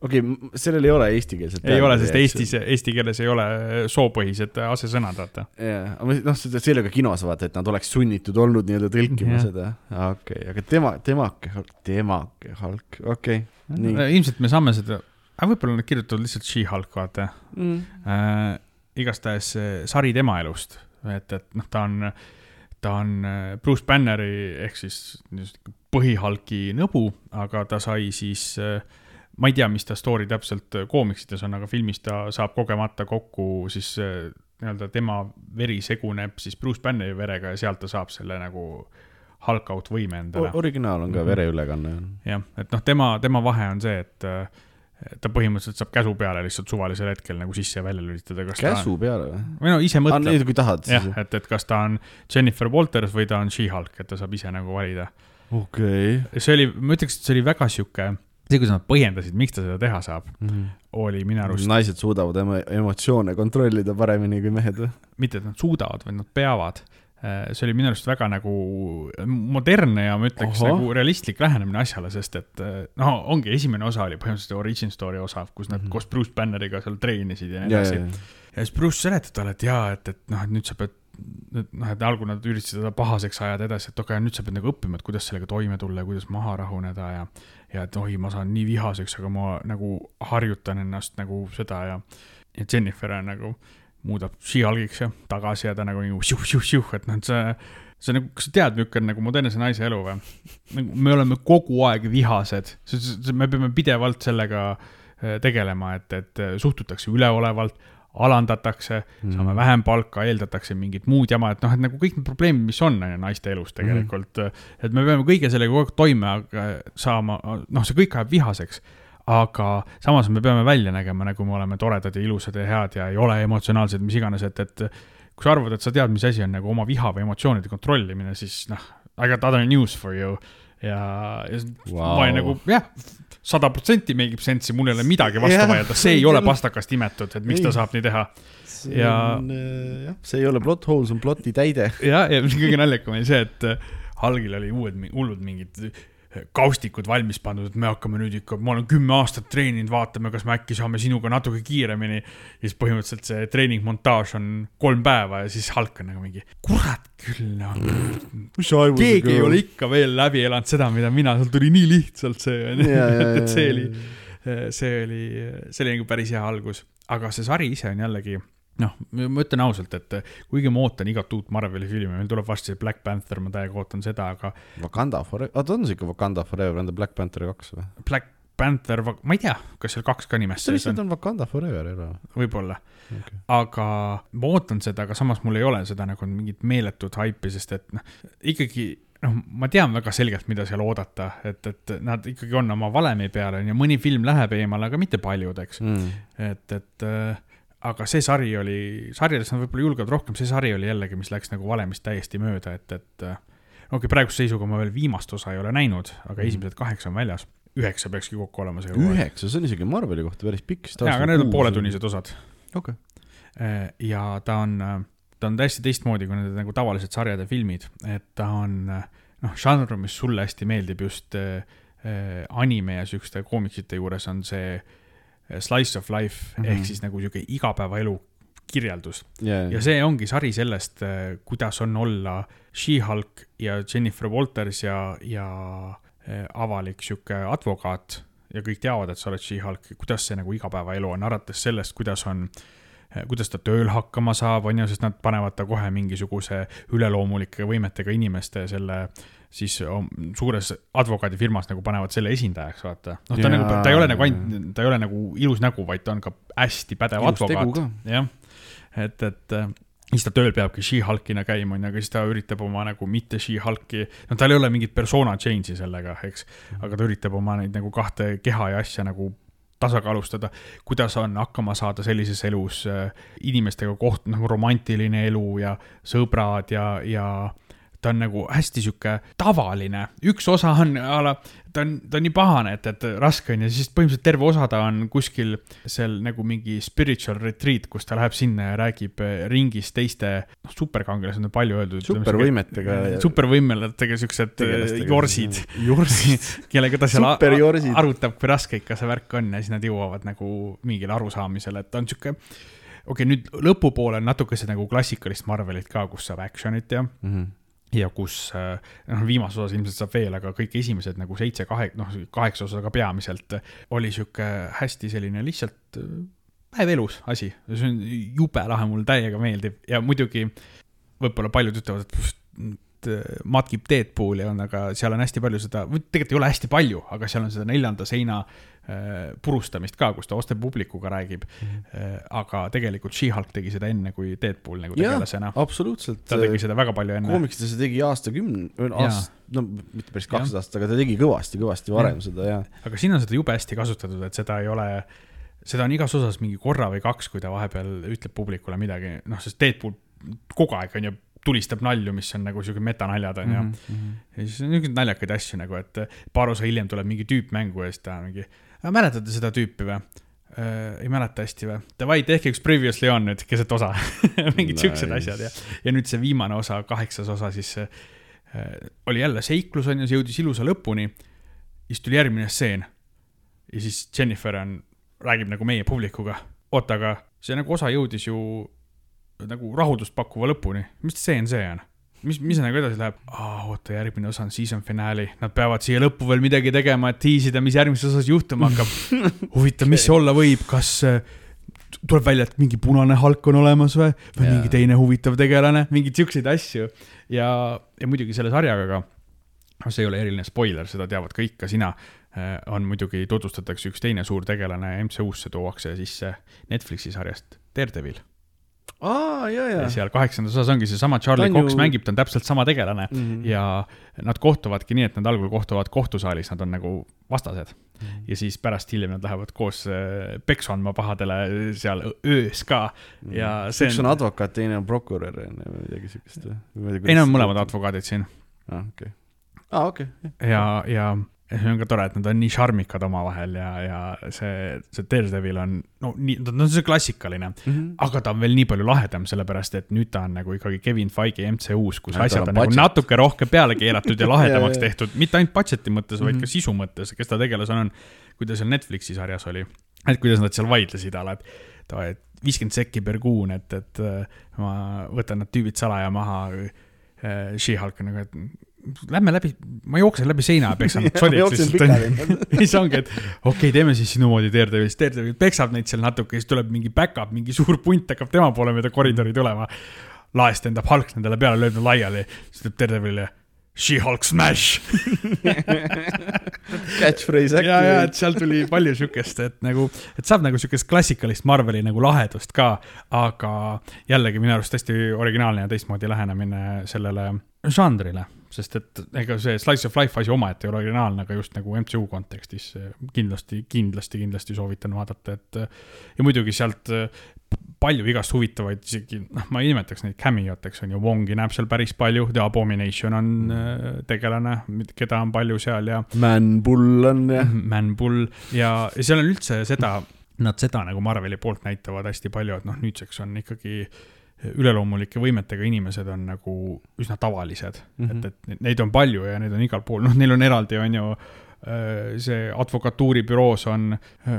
okei okay,, sellel ei ole eestikeelset. ei ole, sest Eestis, eesti keeles ei ole soopõhised asesõnad, vaata. jaa, noh, seda sellega kinos vaata, et nad oleks sunnitud olnud nii-öelda tõlkima yeah. seda. okei okay., aga tema, temake, temake Hulk, okei okay,, ilmselt me saame seda, aga võib-olla nad kirjutavad lihtsalt She-Hulk, vaata mm.. Äh, igastahes sari tema elust, et, et noh, ta on ta on äh, Bruce Banneri ehk siis põhihalki nõbu, aga ta sai siis äh, ma ei tea, mis ta story täpselt äh, koomiksites on, aga filmis ta saab kogemata kokku siis äh, nii-öelda tema veri seguneb siis Bruce Banneri verega ja sealt ta saab selle nagu Hulk out võime endale. originaal on ka mm -hmm. vereülekanne. jah, et noh, tema, tema vahe on see, et äh, ta põhimõtteliselt saab käsu peale lihtsalt suvalisel hetkel nagu sisse ja välja lülitada. käsu on... peale või? või no ise mõtleb. nii, kui tahad. jah, et, et kas ta on Jennifer Walters või ta on She-Hulk, et ta saab ise nagu valida. okei okay.. see oli, ma ütleks, et see oli väga sihuke see, kuidas nad põhjendasid, miks ta seda teha saab mm, -hmm. oli minu arust. naised suudavad emo emotsioone kontrollida paremini kui mehed või? mitte, et nad suudavad, vaid nad peavad. Äh, see oli minu arust väga nagu modernne ja ma ütleks Oho. nagu realistlik lähenemine asjale, sest et äh, no ongi, esimene osa oli põhimõtteliselt origin story osa, kus nad mm -hmm. koos Bruce Banneriga seal treenisid ja nii edasi. ja siis Bruce seletab talle, et jaa, et, et noh, et nüüd sa pead noh, et algul nad üritasid teda pahaseks ajada edasi, et okei okay,, nüüd sa pead nagu õppima, et kuidas sellega toime tulla ja kuidas maha rahuneda ja ja et oi, ma saan nii vihaseks, aga ma nagu harjutan ennast nagu seda ja, ja Jennifer on nagu, muudab She-Hulgiks ja tagasi ja ta nagu nagu šiuh-šiuh-šiuh, et noh, et see, see nagu, kas sa tead, milline on nagu modernse naise elu või? nagu me oleme kogu aeg vihased, me peame pidevalt sellega tegelema, et, et suhtutakse üleolevalt, alandatakse mm., saame vähem palka, eeldatakse mingit muud jama, et noh, et nagu kõik need probleemid, mis on, naiste elus tegelikult mm., et me peame kõige sellega kogu aeg toime saama, noh, see kõik ajab vihaseks aga samas me peame välja nägema, nagu me oleme toredad ja ilusad ja head ja ei ole emotsionaalsed, mis iganes, et, et kui sa arvad, et sa tead, mis asi on nagu oma viha või emotsioonide kontrollimine, siis noh, I got other news for you. ja, ja wow. ma olin nagu jah, sada protsenti make ib sense'i, mul ei ole midagi vastu yeah. vaielda, see ei ole pastakast imetud, et miks ei. ta saab nii teha. see ja... on äh, jah, see ei ole plot hole, see on ploti täide. ja, ja mis kõige naljakam oli see, et Halgil oli uued, hullud mingid kaustikud valmis pandud, et me hakkame nüüd ikka, ma olen kümme aastat treeninud, vaatame, kas me äkki saame sinuga natuke kiiremini. ja siis põhimõtteliselt see treeningmontaaž on kolm päeva ja siis Hulk on nagu mingi, kurat küll noh. keegi ei ole ikka veel läbi elanud seda, mida mina, seal tuli nii lihtsalt see onju, et see oli, see oli, see oli nagu päris hea algus, aga see sari ise on jällegi noh, ma ütlen ausalt, et kuigi ma ootan igat uut Marveli filmi, meil tuleb varsti see Black Panther, ma täiega ootan seda, aga. Wakanda Forever, oota on see ikka Wakanda Forever, on ta Black Panther kaks või? Black Panther, ma ei tea, kas seal kaks ka nimest sees on. on Wakanda Forever ära. võib-olla okay., aga ma ootan seda, aga samas mul ei ole seda nagu mingit meeletut haipi, sest et noh, ikkagi noh, ma tean väga selgelt, mida seal oodata, et, et nad ikkagi on oma valemi peal, on ju, mõni film läheb eemale, aga mitte paljud, eks mm.. et, et äh, aga see sari oli, sarjadest nad võib-olla julgevad rohkem, see sari oli jällegi, mis läks nagu valemist täiesti mööda, et, et okei okay,, praeguse seisuga ma veel viimast osa ei ole näinud, aga mm. esimesed kaheksa on väljas. üheksa peakski kokku olema see üheksa, see on isegi Marveli kohta päris pikk. jaa, aga need on pooletunnised osad. okei okay.. Äh, ja ta on, ta on täiesti teistmoodi kui need nagu tavalised sarjad ja filmid, et ta on noh, žanr, mis sulle hästi meeldib just äh, anime ja siukeste koomiksite juures on see äh, slice of life mm -hmm. ehk siis nagu sihuke igapäevaelu kirjeldus. Yeah.. ja see ongi sari sellest, eh, kuidas on olla She-Hulk ja Jennifer Walters ja, ja eh, avalik sihuke advokaat ja kõik teavad, et sa oled She-Hulk, kuidas see nagu igapäevaelu on, alates sellest, kuidas on kuidas ta tööl hakkama saab, on ju, sest nad panevad ta kohe mingisuguse üleloomulike võimetega inimeste selle äh, siis suures advokaadifirmas nagu panevad selle esindajaks, vaata. noh, ta on nagu, ta ei ole nagu ainult, ta ei ole nagu ilus nägu, vaid ta on ka hästi pädev ilus advokaat. jah, et, et äh, siis ta tööl peabki She-Hulkina käima, onju, aga siis ta üritab oma nagu mitte She-Hulki, no tal ei ole mingit persona change'i sellega, eks. aga ta üritab oma neid nagu kahte keha ja asja nagu tasakaalustada, kuidas on hakkama saada sellises elus äh, inimestega koht, nagu romantiline elu ja sõbrad ja, ja ta on nagu hästi sihuke tavaline, üks osa on a la, ta on, ta on nii pahane, et, et raske on ja siis põhimõtteliselt terve osa ta on kuskil seal nagu mingi spiritual retreat, kus ta läheb sinna ja räägib eh, ringis teiste, noh, superkangelased on palju öeldud. supervõimetega. supervõimelatega siuksed eh, jorsid. jorsid kellega ta seal arutab, kui raske ikka see värk on ja siis nad jõuavad nagu mingile arusaamisele, et ta on sihuke okei okay,, nüüd lõpupoole on natuke see nagu klassikalist Marvelit ka, kus saab action'it ja mm. -hmm ja kus äh, noh, viimases osas ilmselt saab veel, aga kõik esimesed nagu seitse, kahe, noh, kaheksa osa ka peamiselt oli sihuke hästi selline lihtsalt äh, päev elus asi. see on jube lahe, mulle täiega meeldib ja muidugi võib-olla paljud ütlevad, et äh, matkib Deadpooli on, aga seal on hästi palju seda, tegelikult ei ole hästi palju, aga seal on seda neljanda seina purustamist ka, kus ta oste publikuga räägib mm. -hmm. aga tegelikult She-Hulk tegi seda enne kui Deadpool nagu tegelasena. absoluutselt. ta tegi seda väga palju enne. koomiksites ta tegi aastakümne, aast-, no mitte päris kaks aastat, aga ta tegi kõvasti, kõvasti varem ja. seda ja. aga siin on seda jube hästi kasutatud, et seda ei ole, seda on igas osas mingi korra või kaks, kui ta vahepeal ütleb publikule midagi, noh, sest Deadpool kogu aeg on ju tulistab nalju, mis on nagu siuke metanaljad on ju mm. -hmm. ja siis on niisuguseid naljakaid asju nagu, et paar osa hiljem tuleb mingi tüüp mängu ja siis ta mingi mäletate seda tüüpi või? äh, ei mäleta hästi või? Davai, tehke üks previously on nüüd keset osa mingid nice. siuksed asjad ja, ja nüüd see viimane osa, kaheksas osa siis äh, oli jälle seiklus on ju, see jõudis ilusa lõpuni. siis tuli järgmine stseen. ja siis Jennifer on, räägib nagu meie publikuga. oota, aga see nagu osa jõudis ju nagu rahuldust pakkuva lõpuni, mis stseen see on? Mis, mis nagu edasi läheb? oota, järgmine osa on season finaali, nad peavad siia lõppu veel midagi tegema, et tiisida, mis järgmises osas juhtuma hakkab. huvitav, mis see olla võib, kas äh, tuleb välja, et mingi punane halk on olemas või, või yeah. mingi teine huvitav tegelane, mingeid siukseid asju. ja, ja muidugi selle sarjaga ka see ei ole eriline spoiler, seda teavad kõik, ka sina, on muidugi, tutvustatakse üks teine suur tegelane MCU-sse tuuakse sisse Netflixi sarjast Daredevil aa, ja, ja. ja seal kaheksandas osas ongi seesama Charlie Cox ju... mängib, ta on täpselt sama tegelane mm -hmm. ja nad kohtuvadki nii, et nad algul kohtuvad kohtusaalis, nad on nagu vastased mm. -hmm. ja siis pärast hiljem nad lähevad koos äh, peksu andma pahadele seal öös ka mm -hmm. ja see on. üks on advokaat, teine on prokurör või midagi siukest või? ei, nad on mõlemad advokaadid siin. aa, okei. aa, okei. ja, ja ja see on ka tore, et nad on nii šarmikad omavahel ja, ja see, see Daredevil on, no nii, ta on see klassikaline mm, -hmm. aga ta on veel nii palju lahedam, sellepärast et nüüd ta on nagu ikkagi Kevin Feige MCU-s, kus ja, asjad on, on nagu natuke rohkem peale keeratud ja lahedamaks tehtud, mitte ainult budget'i mõttes, vaid mm -hmm. ka sisu mõttes, kes ta tegelasena on, kui ta seal Netflixi sarjas oli. et kuidas nad seal vaidlesid ala, et davai, et viiskümmend sekki per kuun, et, et ma võtan need tüübid salaja maha. Äh, She-Hulk on nagu, et lähme läbi, ma jooksen läbi seina ja peksan sodid lihtsalt. siis ongi, et okei okay,, teeme siis sinumoodi Daredevil, siis Daredevil peksab neid seal natuke, siis tuleb mingi back-up, mingi suur punt hakkab tema poole mööda koridori tulema. laest endab Hulk nendele peale, lööb nad laiali, siis ütleb Daredevilile She-Hulk smash Catchphrase äkki. ja, ja, et seal tuli palju siukest, et nagu, et saab nagu siukest klassikalist Marveli nagu lahedust ka, aga jällegi minu arust hästi originaalne ja teistmoodi lähenemine sellele žanrile sest et ega see Slice of Life asi omaette ei ole originaalne, aga just nagu MCU kontekstis kindlasti, kindlasti, kindlasti soovitan vaadata, et ja muidugi sealt palju igast huvitavaid, isegi noh, ma ei nimetaks neid cameoteks, on ju, Wongi näeb seal päris palju, The Abomination on mm. tegelane, keda on palju seal ja. Man-Bull on jah. Man-Bull ja, ja seal on üldse seda, nad seda nagu Marveli poolt näitavad hästi palju, et noh, nüüdseks on ikkagi äh, üleloomulike võimetega inimesed on nagu üsna tavalised mm, -hmm. et, et neid on palju ja neid on igal pool, noh, neil on eraldi, on ju, äh, see advokatuuribüroos on,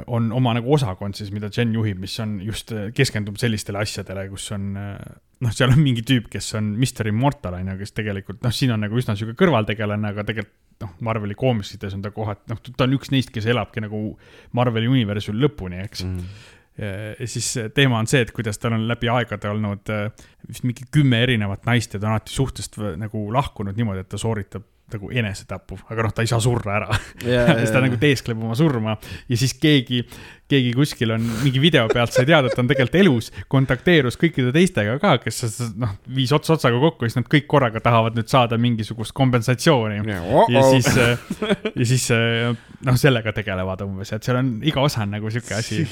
on oma nagu osakond siis, mida Jen juhib, mis on just, keskendub sellistele asjadele, kus on noh, seal on mingi tüüp, kes on Mr Immortal, on ju, kes tegelikult noh, siin on nagu üsna sihuke kõrvaltegelane, aga tegelikult noh, Marveli koomiksites on ta kohati, noh, ta on üks neist, kes elabki nagu Marveli universumi lõpuni, eks mm. -hmm ja siis teema on see, et kuidas tal on läbi aegade olnud äh, vist mingi kümme erinevat naist ja ta on alati suhtest nagu lahkunud niimoodi, et ta sooritab nagu enesetapu, aga noh, ta ei saa surra ära yeah,. siis ta nagu teeskleb oma surma ja siis keegi, keegi kuskil on mingi video pealt sai teada, et ta on tegelikult elus, kontakteerus kõikide teistega ka, kes noh, viis ots otsaga kokku siis nad kõik korraga tahavad nüüd saada mingisugust kompensatsiooni yeah,. Oh -oh. ja siis, äh, ja siis äh, noh, sellega tegelevad umbes, et seal on iga osa on nagu sihuke asi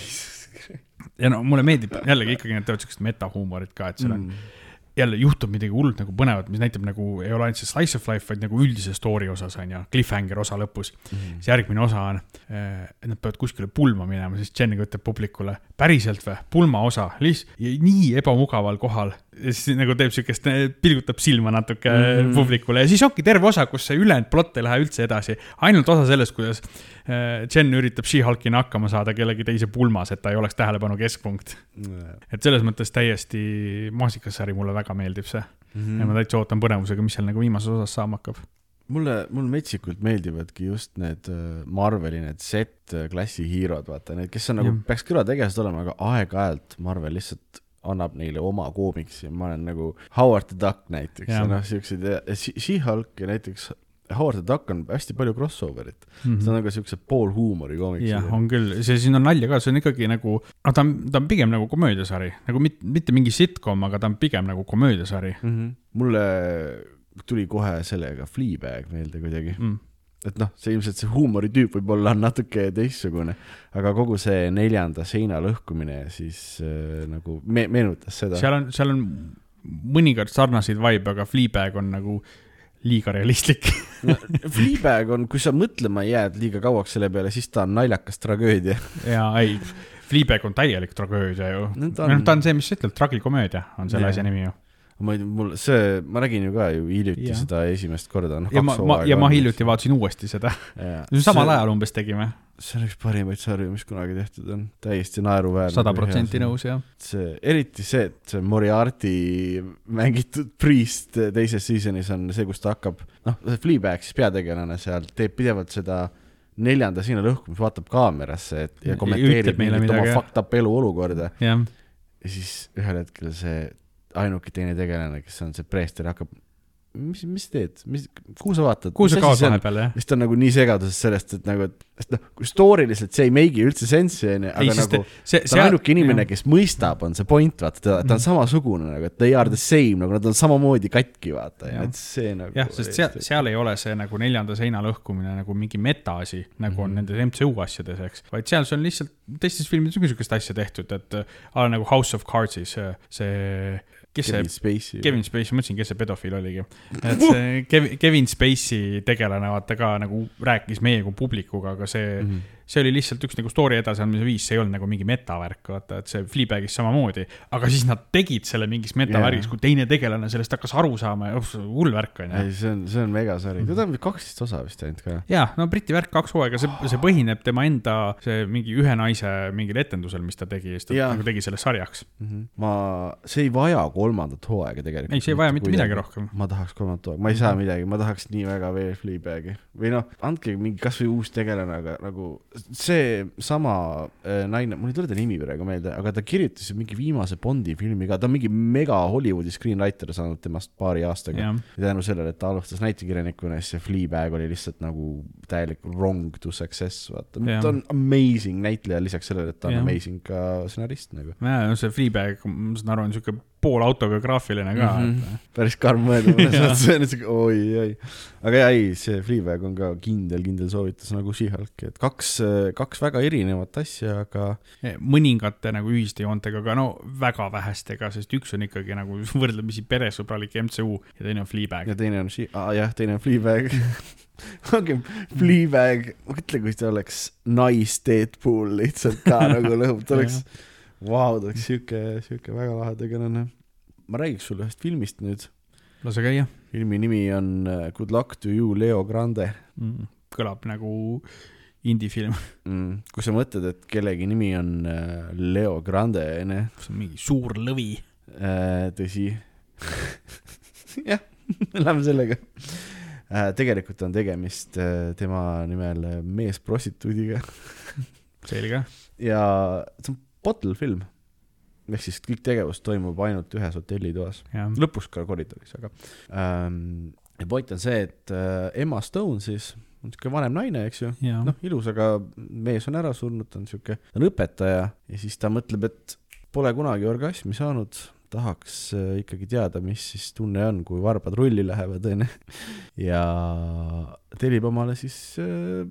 ja no mulle meeldib jällegi ikkagi nad teevad siukest metahuumorit ka, et seal on mm. jälle juhtub midagi hullult nagu põnevat, mis näitab nagu ei ole ainult see slice of life, vaid nagu üldise story osas on ju, cliffhanger osa lõpus mm.. siis järgmine osa on, eh, et nad peavad kuskile pulma minema, siis Jen ütleb publikule, päriselt või, pulma osa, lihtsalt nii ebamugaval kohal. Ja siis nagu teeb siukest, pilgutab silma natuke mm -hmm. publikule ja siis ongi terve osa, kus see ülejäänud plott ei lähe üldse edasi. ainult osa sellest, kuidas Äh, Jen üritab She-Hulkina hakkama saada kellegi teise pulmas, et ta ei oleks tähelepanu keskpunkt. et selles mõttes täiesti maasikas sari, mulle väga meeldib see mm. -hmm. ja ma täitsa ootan põnevusega, mis seal nagu viimases osas saama hakkab mulle, mulle metsikult meeldivadki just need äh, Marveli need Z-klassi hiirod, vaata need, kes on nagu, peaks kõrvategelased olema, aga aeg-ajalt Marvel lihtsalt annab neile oma koomiksi, ma olen nagu Howard the Duck näiteks ja, ja noh, siuksed ja She-Hulk ja näiteks Howard the Duck on hästi palju crossover'it mm, -hmm. see on nagu siukse poolhuumori koomiksid. jah, on küll, see siin on nalja ka, see on ikkagi nagu, noh, ta on, ta on pigem nagu komöödiasari, nagu mit, mitte mingi sitcom, aga ta on pigem nagu komöödiasari mm. -hmm. mulle tuli kohe sellega Fleabag meelde kuidagi mm. Et noh, see ilmselt see huumoritüüp võib-olla on natuke teistsugune, aga kogu see neljanda seina lõhkumine siis äh, nagu me meenutas seda. seal on, seal on mõnikord sarnaseid vibe, aga Fleabag on nagu liiga realistlik no, Fleabag on, kui sa mõtlema jääd liiga kauaks selle peale, siis ta on naljakas tragöödia. jaa, ei, Fleabag on täielik tragöödia ju no,. Ta, on... ta on see, mis sa ütled, tragikomöödia on selle asja nimi ju ma ei tea, mul see, ma nägin ju ka ju hiljuti ja. seda esimest korda, noh. ja ma, ma, ja ma hiljuti vaatasin uuesti seda. samal ajal umbes tegime see on üks parimaid sarju, mis kunagi tehtud on, täiesti naeruväärne. sada protsenti nõus, jah. see, eriti see, et see Moriarty mängitud Priest teises season'is on see, kus ta hakkab, noh, Fleabag siis peategelane seal teeb pidevalt seda neljanda seina lõhkumist, vaatab kaamerasse, et ja kommenteerib mingit oma fucked up eluolukorda. ja siis ühel hetkel see ainuke teine tegelane, kes on see preester, hakkab mis, mis teed, mis, kuhu sa vaatad? kuhu sa kaod vahepeal, jah? siis ta on nagu nii segaduses sellest, et nagu, et sest noh, kui story'liselt see ei make'i üldse sense'i onju, ei, aga sest nagu see, ta on ainuke inimene, kes mõistab, on see point, vaata, ta, ta on samasugune nagu, et they are the same nagu nad on samamoodi katki, vaata, et see nagu. jah, sest seal, seal ei ole see nagu neljanda seina lõhkumine nagu mingi metaasi, nagu on Mhm. nendes MCU asjades, eks, vaid seal see on lihtsalt, teistes filmides on ka sihukest asja tehtud, et äh, a la nagu House of Cards'is see, see, kes see Kevin Spacey. Kevin Spacey, ma mõtlesin, kes see pedofiil oligi. et see Kevin, Kevin Spacey tegelane vaata ka nagu rääkis meie kui publikuga, aga see mm. -hmm. See oli lihtsalt üks nagu story edasiandmise viis, see ei olnud nagu mingi metavärk, vaata, et see Fleabagis samamoodi. aga siis nad tegid selle mingis metavärgis yeah., kui teine tegelane sellest hakkas aru saama ja oh, hull värk on ju ei, see on, see on megasari, Mhm. teda on kaksteist osa vist ainult ka. jaa, no Briti värk kaks hooaega, see, see põhineb tema enda see mingi ühe naise mingil etendusel, mis ta tegi ja siis ta Jaa. nagu tegi selle sarjaks. ma, see ei vaja kolmandat hooaega tegelikult. ei, see ei vaja mitte midagi. rohkem. ma tahaks kolmandat hooaega, ma ei saa midagi, ma tahaks nii väga veel Fleabagi või noh, andke mingi kasvõi uus tegelane, aga nagu see sama äh, naine, mul ei tule ta nimi praegu meelde, aga ta kirjutas ju mingi viimase Bondi filmi ka, ta on mingi mega Hollywoodi screenwriter saanud temast paari aastaga. jah, ja tänu sellele, et ta alustas näitekirjanikuna, siis see Fleabag oli lihtsalt nagu täielik wrong to success, vaata. Jah. ta on amazing näitleja, lisaks sellele, et ta on Jah. amazing ka stsenarist nagu. jaa, no see Fleabag, ma saan aru, on siuke poolautobioograafiline ka mm. Mhm. -hmm. päris karm mõelda, mõnes mõttes on siuke oi, oi. aga jaa, ei, see Fleabag on ka kindel, kindel soovitus nagu She-Hulk, et kaks, kaks väga erinevat asja, aga mõningate nagu ühiste joontega, aga no väga vähestega, sest üks on ikkagi nagu võrdlemisi peresõbralik MCU ja teine on Fleabag ja. teine on She-, aa jah, teine on Fleabag. ongi Fleabag, mõtle, kui ta oleks nais-Deadpool lihtsalt ka nagu lõhub, ta oleks, vau, ta oleks siuke, siuke väga lahe tegelane. Ma räägiks sulle ühest filmist nüüd. lase käia filmi nimi on äh, Good luck to you, Leo Grande mm.. kõlab nagu indie-film, mm,. kui sa mõtled, et kellegi nimi on äh, Leo Grande, onju, see on mingi suur lõvi. tõsi. jah, lähme sellega. tegelikult on tegemist äh, tema nimel äh, meesprostituudiga selge. ja see on bottle film. Ehk siis kõik tegevus toimub ainult ühes hotellitoas, lõpus ka koridoris, aga ähm,. ja point on see, et äh, Emma Stone siis on siuke vanem naine, eks ju, noh, ilus, aga mees on ära surnud, ta on siuke, ta on õpetaja. Ja siis ta mõtleb, et pole kunagi orgasmi saanud, tahaks äh, ikkagi teada, mis siis tunne on, kui varbad rulli lähevad, onju. ja tellib omale siis äh,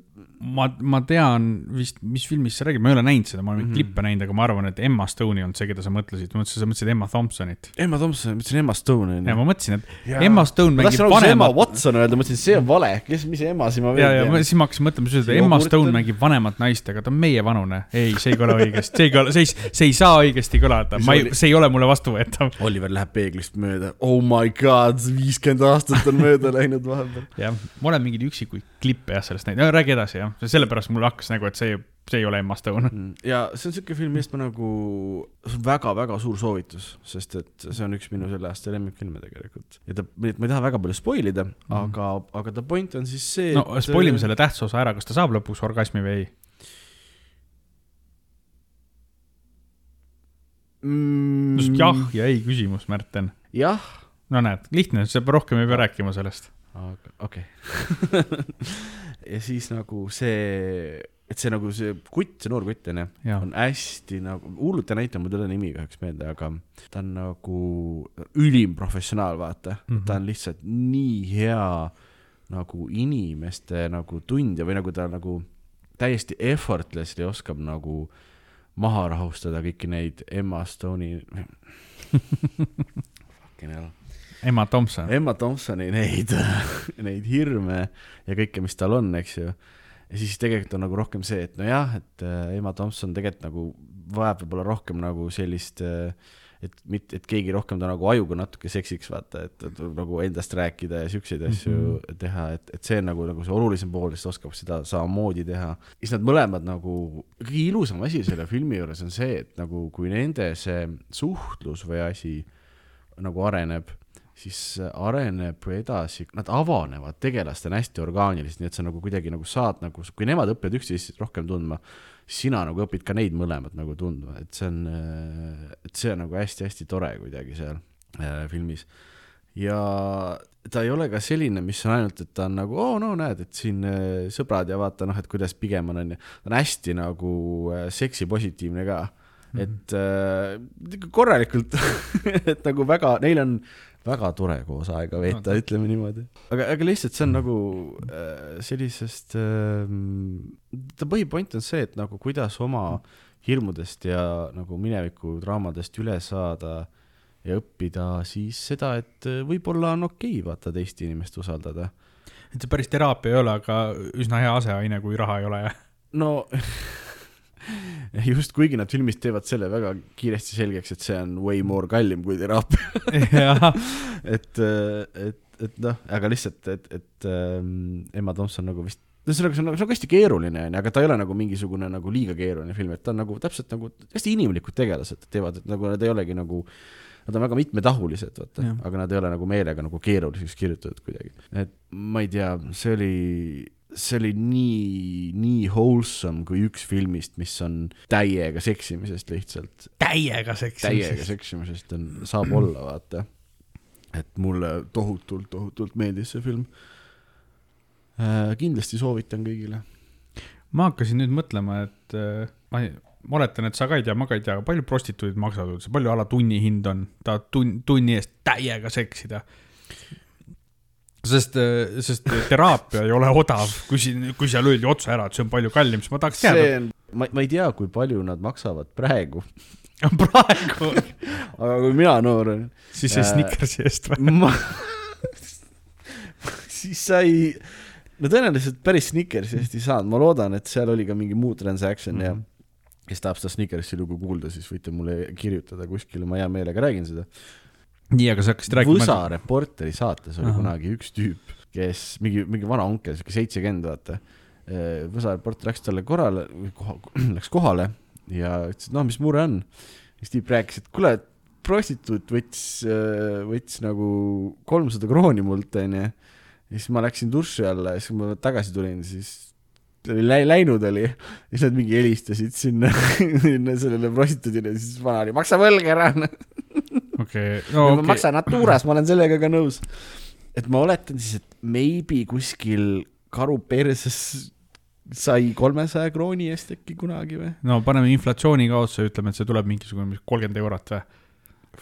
ma, ma tean vist, mis filmist sa räägid, ma ei ole näinud seda, ma olen mm -hmm. klippe näinud, aga ma arvan, et Emma Stone'i on see, keda sa mõtlesid, ma mõtlesin, sa mõtlesid Emma Thompsonit. Emma Thompson, ma ütlesin Emma Stone ja onju. ma mõtlesin, et Emma Stone mängib alguses Emma vanemat Watson öelda, mõtlesin, see on vale, kes, mis Emma siin ma ja, veel ja ma- tean. siis ma hakkasin mõtlema, et See Emma Stone on- mängib vanemat naist, aga ta on meievanune. ei, see ei kõla õigesti, see ei kõla, see ei, see ei saa õigesti kõlada, ma ei see ei ole mulle vastuvõetav. Oliver läheb peeglist mööda, oh my god, viiskümmend aastat on mööda läinud vahepeal. jah, ma olen mingeid üksikuid klippe jah sellest näinud, räägi edasi jah, sellepärast mul hakkas nagu, et see, see ei ole Emma Stone. Mm, ja see on siuke film, millest ma nagu, see on väga-väga suur soovitus, sest et see on üks minu selle aasta lemmikfilme tegelikult. ja ta, ma ei taha väga palju spoil ida mm, -hmm. aga, aga ta point on siis see. no spoil ime selle tähtsa osa ära, kas ta saab lõpuks orgasmi või ei? mm,. jah ja ei küsimus, Märten. jah, no näed, lihtne, sa rohkem ei pea rääkima sellest. okei ja siis nagu see, et see nagu see kutt, see noor kutt onju, on hästi nagu, hullult näitleja, mul ei tule nimi kahjuks meelde, aga ta on nagu ülim professionaal, vaata mm. -hmm. ta on lihtsalt nii hea nagu inimeste nagu tundja või nagu ta nagu täiesti effortlessly oskab nagu maha rahustada kõiki neid Emma Stone'i Fucking hell Emma Thompson. Emma Thompsoni neid, neid hirme ja kõike, mis tal on, eks ju. ja siis tegelikult on nagu rohkem see, et nojah, et äh, Emma Thompson tegelikult nagu vajab võib-olla rohkem nagu sellist, et mitte, et keegi rohkem ta nagu ajuga natuke seksiks, vaata, et, et nagu endast rääkida ja siukseid asju mm. -hmm. teha, et, et see on nagu, nagu see olulisem pool, siis ta oskab seda samamoodi teha. siis nad mõlemad nagu, kõige ilusam asi selle filmi juures on see, et nagu kui nende see suhtlus või asi nagu areneb siis areneb edasi, nad avanevad tegelastena hästi orgaaniliselt, nii et sa nagu kuidagi nagu saad nagu, kui nemad õpivad üksteist rohkem tundma, sina nagu õpid ka neid mõlemat nagu tundma, et see on, et see on nagu hästi-hästi tore kuidagi seal äh, filmis. ja ta ei ole ka selline, mis on ainult, et ta on nagu, oo no näed, et siin äh, sõbrad ja vaata noh, et kuidas pigem on, onju. ta on hästi nagu äh, seksipositiivne ka -hmm. et äh, korralikult et nagu väga, neil on väga tore koos aega veeta no,, ütleme niimoodi. aga, aga lihtsalt see on nagu äh, sellisest äh,, ta põhipoint on see, et nagu kuidas oma hirmudest ja nagu mineviku draamadest üle saada ja õppida siis seda, et äh, võib-olla on okei okay, vaata teist inimest usaldada. et see päris teraapia ei ole, aga üsna hea aseaine, kui raha ei ole, jah? no just, kuigi nad filmis teevad selle väga kiiresti selgeks, et see on way more kallim kui teraapia et, äh, et, et noh, aga lihtsalt, et, et ähm, Emma Thompson nagu vist ühesõnaga, see on nagu, see on hästi keeruline, onju, aga ta ei ole nagu mingisugune nagu liiga keeruline film, et ta on nagu täpselt nagu hästi inimlikud tegelased teevad, et nagu nad ei olegi nagu nad on väga mitmetahulised, vaata, aga nad ei ole nagu meelega nagu keeruliseks kirjutatud kuidagi. et ma ei tea, see oli, see oli nii, nii wholesome kui üks filmist, mis on täiega seksimisest lihtsalt. täiega seksimisest? täiega seksimisest on, saab olla, vaata. et mulle tohutult, tohutult meeldis see film äh,. kindlasti soovitan kõigile. ma hakkasin nüüd mõtlema, et äh, ma ma oletan, et sa ka ei tea, ma ka ei tea, palju prostituudid maksavad üldse, palju ala tunnihind on, tahad tunn, tunni eest täiega seksida. Sest, sest teraapia ei ole odav, kui siin, kui seal öeldi otse ära, et see on palju kallim, siis ma tahaks teada. ma, ma ei tea, kui palju nad maksavad praegu praegu aga kui mina noor olin. siis sai äh, Snickersi eest või ma... siis sai, no tõenäoliselt päris Snickersi eest ei saanud, ma loodan, et seal oli ka mingi muu transaction mm -hmm. ja kes tahab seda Snickersi lugu kuulda, siis võite mulle kirjutada kuskile, ma hea meelega räägin seda. Nii, aga sa hakkasid rääkima. Võsa Reporteri saates oli Aha. kunagi üks tüüp, kes mingi, mingi vana onkel, sihuke seitsekümmend, vaata. Võsa Reporter läks talle korrale, läks kohale ja ütles, et noh, mis mure on. siis tüüp rääkis, et kuule, prostituut võttis, võttis nagu kolmsada krooni mult, onju. ja siis ma läksin duši alla ja siis, kui ma tagasi tulin, siis oli lä läinud oli, siis nad mingi helistasid sinna, sinna sellele prostituudile, siis vana oli, maksa võlg ära. okei, no okei. maksa Naturas, ma olen sellega ka nõus. et ma oletan siis, et maybe kuskil karu perses sai kolmesaja krooni eest äkki kunagi või? no paneme inflatsiooni ka otsa, ütleme, et see tuleb mingisugune kolmkümmend eurot või?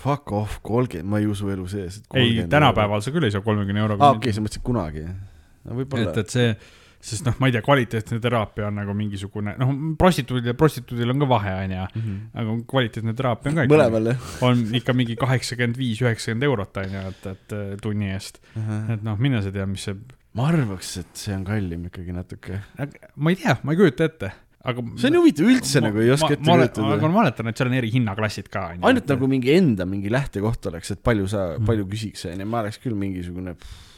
Fuck off, kolmkümmend, ma ei usu elu sees. ei, tänapäeval sa küll ei saa kolmekümne euroga. aa, okei okay,, sa mõtlesid kunagi, jah? no võib-olla. et, et see sest noh, ma ei tea, kvaliteetne teraapia on nagu mingisugune, noh, prostituudil ja prostituudil on ka vahe, onju. Mhm. aga kvaliteetne teraapia on ka ikka. mõlemal jah. on ikka mingi kaheksakümmend viis, üheksakümmend eurot, onju, et, et tunni eest uh. -huh. et noh, mine sa tea, mis see. ma arvaks, et see on kallim ikkagi natuke. ma ei tea, ma ei kujuta ette aga see on huvitav, üldse ma, nagu ei oska ette kujutada. aga ma mäletan, et seal on eri hinnaklassid ka. ainult et... nagu mingi enda mingi lähtekoht oleks, et palju sa mm., palju küsiks, onju, ma oleks küll mingisugune pff,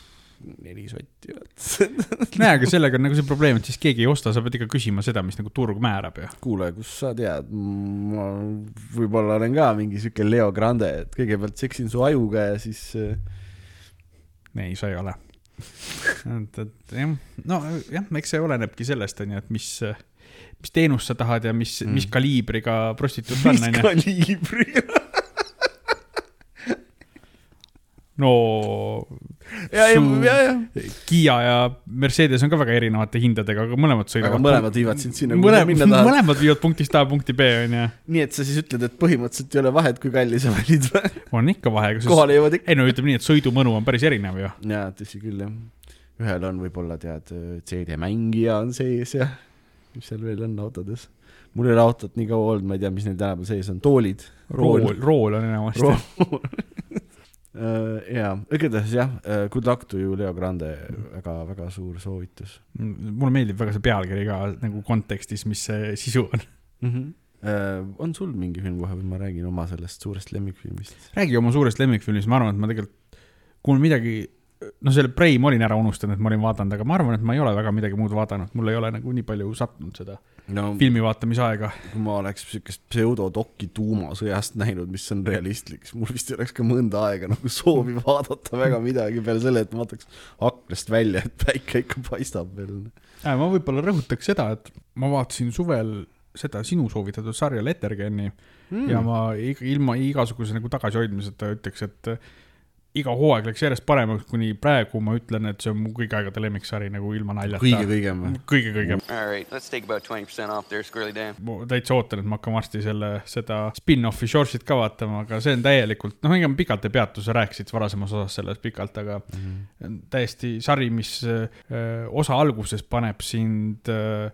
neli sotti, nojah, aga sellega on nagu see probleem, et siis keegi ei osta, sa pead ikka küsima seda, mis nagu turg määrab ju. kuule, kust sa tead, ma võib-olla olen ka mingi sihuke Leo Grande, et kõigepealt seksin su ajuga ja siis. Äh, ei, sa ei ole. et, et jah, no jah, eks see olenebki sellest, onju, et mis, mis teenust sa tahad ja mis mm., mis kaliibriga prostituut on, onju. mis kaliibriga no ja, ja, ja, ja. Kiia ja Mercedes on ka väga erinevate hindadega, aga mõlemad sõidavad. aga mõlemad viivad sind sinna, kuhu sa minna tahad. mõlemad viivad punktist A punkti B, onju. nii et sa siis ütled, et põhimõtteliselt ei ole vahet, kui kalli sa valid või? on ikka vahe. kohale jõuavad ikka. ei no ütleme nii, et sõidumõnu on päris erinev ju. jaa, tõsi küll, jah. ühel on võib-olla tead, CD-mängija on sees ja mis seal veel on autodes mul ei ole autot nii kaua olnud, ma ei tea, mis neil tänapäeval sees on, toolid. rool, rool on enamasti Uh, jaa, igatahes jah uh,, Good luck to you, Leo Grande väga,, väga-väga suur soovitus. mulle meeldib väga see pealkiri ka nagu kontekstis, mis see sisu on mm. -hmm. On sul mingi film kohe või ma räägin oma sellest suurest lemmikfilmist? räägi oma suurest lemmikfilmist, ma arvan, et ma tegelikult, kui mul midagi, noh, selle Prei ma olin ära unustanud, et ma olin vaadanud, aga ma arvan, et ma ei ole väga midagi muud vaadanud, mul ei ole nagu nii palju sattunud seda no, filmi vaatamisaega. kui ma oleks siukest pseudodokki tuumasõjast näinud, mis on realistlik, siis mul vist ei oleks ka mõnda aega nagu soovi vaadata väga midagi peale selle, et ma vaataks aknast välja, et päike ikka paistab veel. ma võib-olla rõhutaks seda, et ma vaatasin suvel seda sinu soovitatud sarja Lettergeni mm. ja ma ilma igasuguse nagu tagasihoidmiseta ütleks, et iga hooaeg läks järjest paremaks, kuni praegu ma ütlen, et see on mu kõigi aegade lemmiksari nagu ilma naljata. kõige kõigem või? kõige kõigem. Alright, let's take about twenty percent off there, Squirrely Dan. ma täitsa ootan, et ma hakkan varsti selle, seda spin-off'i Shore'it ka vaatama, aga see on täielikult, noh, ega ma pikalt ei peatu, sa rääkisid varasemas osas sellest pikalt, aga mm -hmm. täiesti sari, mis öö, osa alguses paneb sind öö,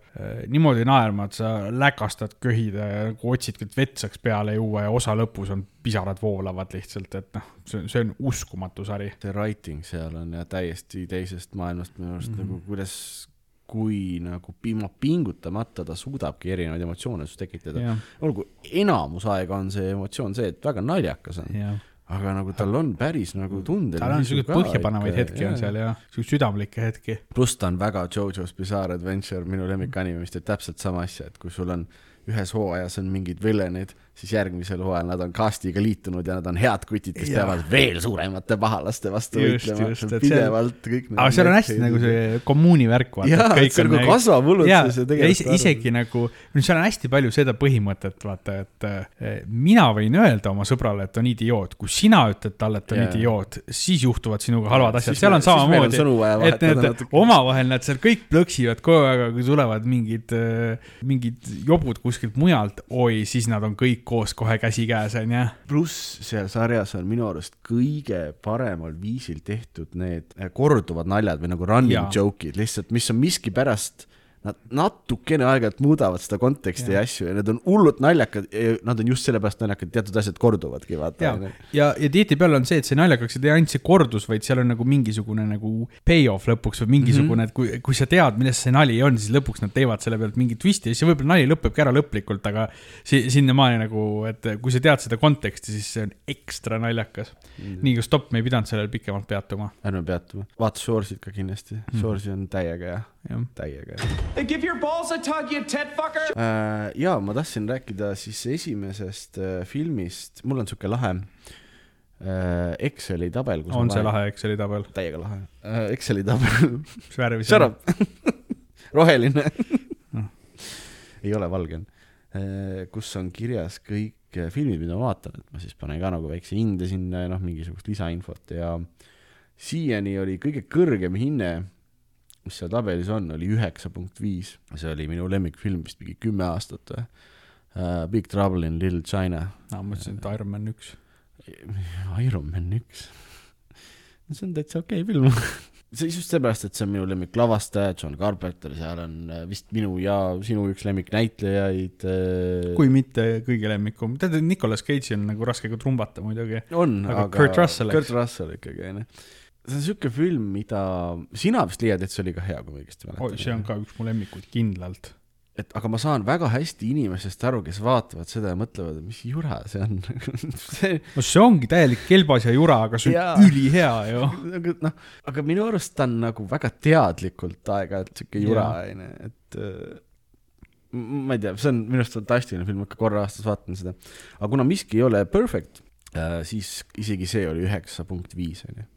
niimoodi naerma, et sa läkastad köhida ja nagu otsidki, et vett saaks peale juua ja osa lõpus on pisarad voolavad lihtsalt, et noh, see, see on uskumatu sari. see writing seal on ja täiesti teisest maailmast minu arust mm -hmm. nagu kuidas, kui nagu ilma pingutamata ta suudabki erinevaid emotsioone sus tekitada. olgu, enamus aega on see emotsioon see, et väga naljakas on aga nagu tal on päris nagu tunded. tal on siukseid põhjapanevaid hetki on seal ja siukseid südamlikke hetki. pluss ta on väga JoJo's Bizarre Adventure, minu lemmikanime, mis teeb täpselt sama asja, et kui sul on ühes hooajas on mingid villenid siis järgmisel hooajal nad on castiga liitunud ja nad on head kutid, kes ja. peavad veel suuremate pahalaste vastu võitlema. pidevalt kõik. aga seal on hästi nagu see kommuuni värk, vaata. jaa, et see nagu kasvab hullult. ja, is, isegi nagu, seal on hästi palju seda põhimõtet, vaata, et eh, mina võin öelda oma sõbrale, et on idioot, kui sina ütled talle, et on yeah. idioot, siis juhtuvad sinuga halvad asjad, seal on samamoodi, et need omavahel nad seal kõik plõksivad kogu aeg, aga kui tulevad mingid, eh, mingid jobud kuskilt mujalt, oi, siis nad on kõik koos kohe käsikäes, onju. pluss seal sarjas on minu arust kõige paremal viisil tehtud need korduvad naljad või nagu running joke'id lihtsalt, mis on miskipärast nad natukene aeg-ajalt muudavad seda konteksti ja. ja asju ja need on hullult naljakad, nad on just sellepärast naljakad, teatud asjad korduvad,ki vaata. ja, ja, ja tihtipeale on see, et see naljakaks ei tee ainult see kordus, vaid seal on nagu mingisugune nagu payoff lõpuks või mingisugune mm, -hmm. et kui, kui sa tead, milles see nali on, siis lõpuks nad teevad selle pealt mingi twisti ja siis võib-olla nali lõpebki ära lõplikult, aga si sinnamaani nagu, et kui sa tead seda konteksti, siis see on ekstra naljakas mm. -hmm. nii, stopp, me ei pidanud sellel pikemalt peatuma. ärme peatuma, vaata Shores'it ka kindlasti mm, -hmm. Shores'i on täiega hea täiega. Give your balls a tug, you tit fucker äh,. ja ma tahtsin rääkida siis esimesest äh, filmist, mul on siuke lahe äh, Exceli tabel. on see lahe Exceli tabel? täiega lahe äh,. Exceli tabel mis värvi see on? roheline ei ole valge äh,. kus on kirjas kõik äh, filmid, mida ma vaatan, et ma siis panen ka nagu väikse hinde sinna ja noh, mingisugust lisainfot ja siiani oli kõige kõrgem hinne mis seal tabelis on, oli üheksa punkt viis. see oli minu lemmikfilm vist mingi kümme aastat või uh,. Big Trouble in Little China. aa, ma mõtlesin, et Iron Man üks. Iron Man üks see on täitsa okei okay film see just seepärast, et see on minu lemmiklavastaja, John Carpenter, seal on äh, vist minu ja sinu üks lemmiknäitlejaid. Äh, kui mitte kõige lemmikum, tead, Nicolas Cage'i on nagu raske ka trumbata muidugi. on, aga, aga Kurt Russell. Kurt Russell ikkagi, onju see on siuke film, mida, sina vist leiad, et see oli ka hea, kui ma õigesti mäletan. see on ka üks mu lemmikuid, kindlalt. et aga ma saan väga hästi inimestest aru, kes vaatavad seda ja mõtlevad, mis jura see on see... no see ongi täielik kelbas ja jura, aga see on Jaa. ülihea ju. aga noh, aga minu arust ta on nagu väga teadlikult aeg-ajalt siuke jura, onju, et äh, ma ei tea, see on minu arust fantastiline film, ikka korra aastas vaatan seda. aga kuna miski ei ole perfect, äh, siis isegi see oli üheksa punkt viis, onju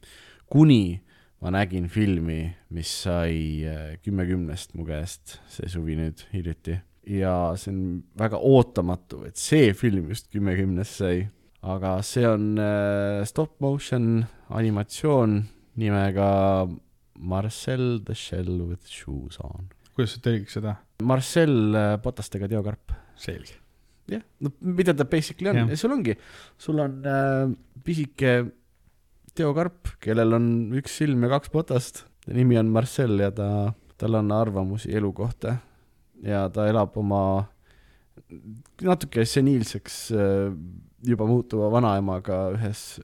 kuni ma nägin filmi, mis sai äh, kümme kümnest mu käest see suvi nüüd hiljuti ja see on väga ootamatu, et see film just kümme kümnest sai, aga see on äh, stop motion animatsioon nimega Marcel the Shell with shoes on. kuidas sa tõlgid seda? Marcel äh, potastega teokarp. selge. jah, no mida ta basically on, ja sul ongi, sul on äh, pisike Teo Karp, kellel on üks silm ja kaks potast. ta nimi on Marcel ja ta, tal on arvamusi elu kohta. ja ta elab oma natuke seniilseks äh, juba muutuva vanaemaga ühes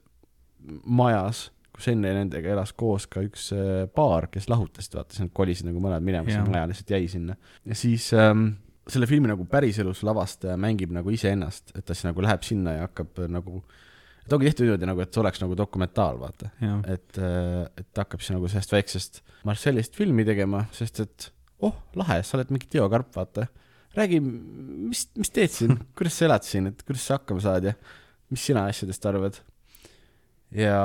majas, kus enne nendega elas koos ka üks äh, paar, kes lahutasid, vaata, siis nad kolisid nagu mõned minema, see maja lihtsalt jäi sinna. ja siis ähm, selle filmi nagu päriselus lavastaja mängib nagu iseennast, et ta siis nagu läheb sinna ja hakkab nagu äh, et ongi tehtud niimoodi nagu, et see oleks nagu dokumentaal, vaata. et, äh, et ta hakkab siis nagu sellest väiksest Marcellist filmi tegema, sest et oh, lahe, sa oled mingi Teo Karp, vaata. räägi, mis, mis teed siin, kuidas sa elad siin, et kuidas sa hakkama saad ja mis sina asjadest arvad? ja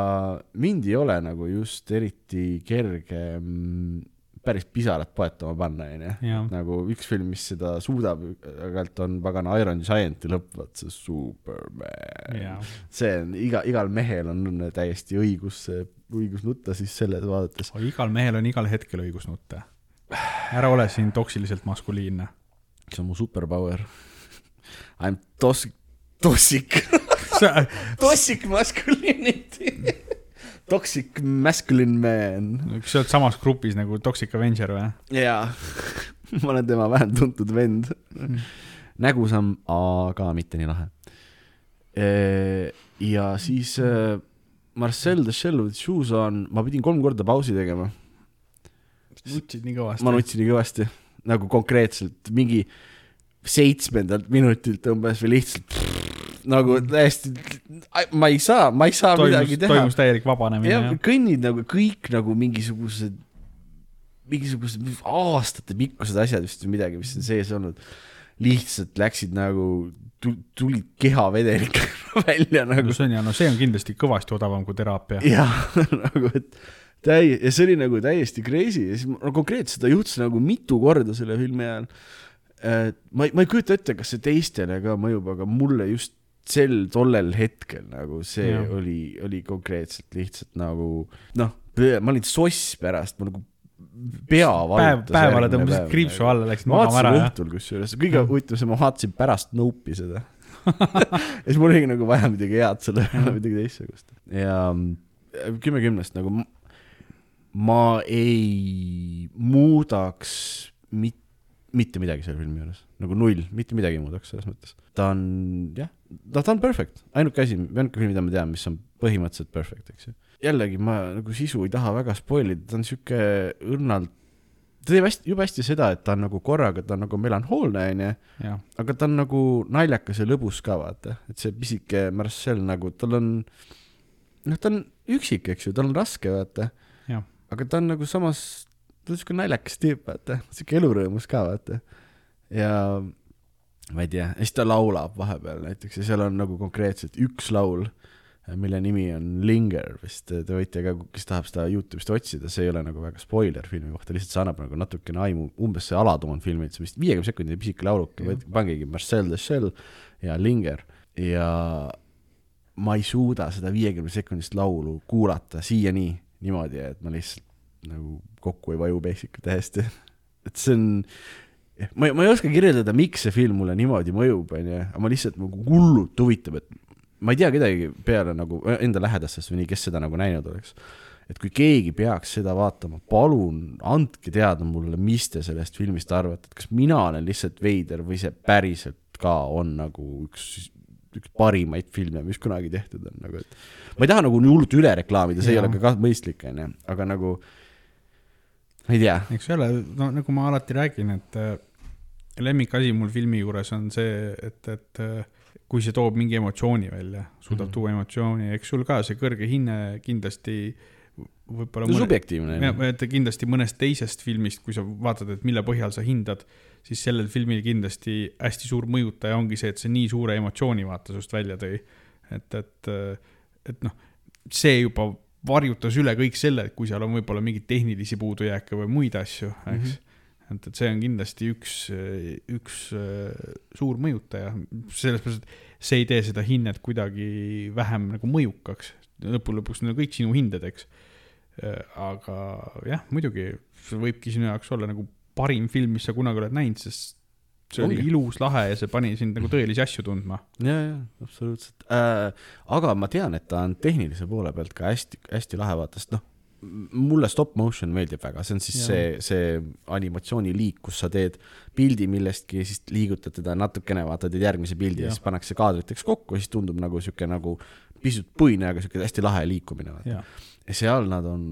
mind ei ole nagu just eriti kerge mm, päris pisarat poetama panna, onju. nagu üks film, mis seda suudab, aeg-ajalt on pagana Iron Giant'i lõpp, vaat see Superman. see on iga, igal mehel on täiesti õigus, õigus nutta siis selle vaadates. igal mehel on igal hetkel õigus nutta. ära ole siin toksiliselt maskuliinne. see on mu superpower. I m toss-, tossic, sa, tossic masculinity. Toxic masculine man. sa oled samas grupis nagu Toxic Avenger või? jaa, ma olen tema vähem tuntud vend. nägusam, aga mitte nii lahe. ja siis äh, Marcel the Shell with Shoes on, ma pidin kolm korda pausi tegema, nutsid nii kõvasti. ma nutsin nii kõvasti, nagu konkreetselt mingi seitsmendalt minutilt umbes või lihtsalt nagu täiesti, ma ei saa, ma ei saa toimus midagi, teha. toimus täielik vabanemine jah jah,? kõnnid nagu kõik nagu mingisugused, mingisugused aastate pikkused asjad vist või midagi, mis on sees olnud, lihtsalt läksid nagu, tulid kehavedelikega välja nagu no see on ja no see on kindlasti kõvasti odavam kui teraapia. jah, nagu et täi-, ja see oli nagu täiesti crazy ja siis ma no, konkreetselt seda juhtus nagu mitu korda selle filmi ajal. ma ei, ma ei kujuta ette, kas see teistele ka mõjub, aga mulle just sel tollel hetkel nagu see ja. Oli, oli konkreetselt lihtsalt nagu noh, ma olin soss pärast, ma nagu pea valutas. päevale tõmbasid kriipsu alla, läksid ma magama ära õhtul kusjuures, kõige huvitavam ma vaatasin pärast Nope'i seda ja siis mul oligi nagu vaja midagi head selle peale, midagi teistsugust. ja mm, kümme kümnest nagu ma ei muudaks mit-, mitte midagi selle filmi juures, nagu null, mitte midagi ei muudaks selles mõttes. ta on jah, ta, ta on perfect, ainuke asi, ainuke film, mida ma tean, mis on põhimõtteliselt perfect, eks ju. jällegi ma nagu sisu ei taha väga spoil ida, ta on sihuke õrnalt, ta teeb hästi, jube hästi seda, et ta on nagu korraga, ta on nagu melanhoolne, onju, aga ta on nagu naljakas ja lõbus ka vaata, et see pisike Marcel nagu tal on, noh, ta on üksik, eks ju, tal on raske vaata, aga ta on nagu samas, ta on siuke naljakas tüüp, vaata, siuke elurõõmus ka vaata. ja ma ei tea, ja siis ta laulab vahepeal näiteks ja seal on nagu konkreetselt üks laul, mille nimi on Linger vist, te võite ka, kes tahab seda Youtube'ist otsida, see ei ole nagu väga spoiler filmi kohta, lihtsalt see annab nagu natukene aimu, umbes see alatoon filmi, et see vist viiekümne sekundine pisike lauluke, pangegi Marcel the Shell ja Linger. Ja ma ei suuda seda viiekümne sekundist laulu kuulata siiani niimoodi, et ma lihtsalt nagu kokku ei vaju basically täiesti. et see on, ma, ma ei oska kirjeldada, miks see film mulle niimoodi mõjub, onju, aga ma lihtsalt nagu hullult huvitab, et ma ei tea kedagi peale nagu enda lähedastest või nii, kes seda nagu näinud oleks. et kui keegi peaks seda vaatama, palun andke teada mulle, mis te sellest filmist arvate, et kas mina olen lihtsalt veider või see päriselt ka on nagu üks üks parimaid filme, mis kunagi tehtud on, nagu et ma ei taha nagu hullult üle reklaamida, see ei Jaa. ole ka, ka mõistlik, onju, aga nagu ma ei tea, eks ole, no nagu ma alati räägin, et äh, lemmikasi mul filmi juures on see, et, et äh, kui see toob mingi emotsiooni välja, suudab Mhm. tuua emotsiooni, eks sul ka see kõrge hinne kindlasti võib-olla on subjektiivne, et kindlasti mõnest teisest filmist, kui sa vaatad, et mille põhjal sa hindad, siis sellel filmil kindlasti hästi suur mõjutaja ongi see, et see nii suure emotsiooni vaata sinust välja tõi. et, et, et noh, see juba varjutas üle kõik selle, et kui seal on võib-olla mingeid tehnilisi puudujääke või muid asju, eks mm. -hmm. et, et see on kindlasti üks, üks äh, suur mõjutaja, selles mõttes, et see ei tee seda hinnet kuidagi vähem nagu mõjukaks. lõppude lõpuks need on kõik sinu hinded, eks aga jah, muidugi see võibki sinu jaoks olla nagu parim film, mis sa kunagi oled näinud, sest see oli Ongi. ilus, lahe ja see pani sind nagu tõelisi asju tundma. ja, ja absoluutselt äh,. aga ma tean, et ta on tehnilise poole pealt ka hästi-hästi lahe vaata, sest noh, mulle stop motion meeldib väga, see on siis Jaa. see, see animatsiooniliik, kus sa teed pildi millestki ja siis liigutad teda natukene, vaata, teed järgmise pildi ja, ja siis pannakse kaadriteks kokku ja siis tundub nagu sihuke nagu pisut puine, aga sihuke hästi lahe liikumine, vaata. ja, ja seal nad on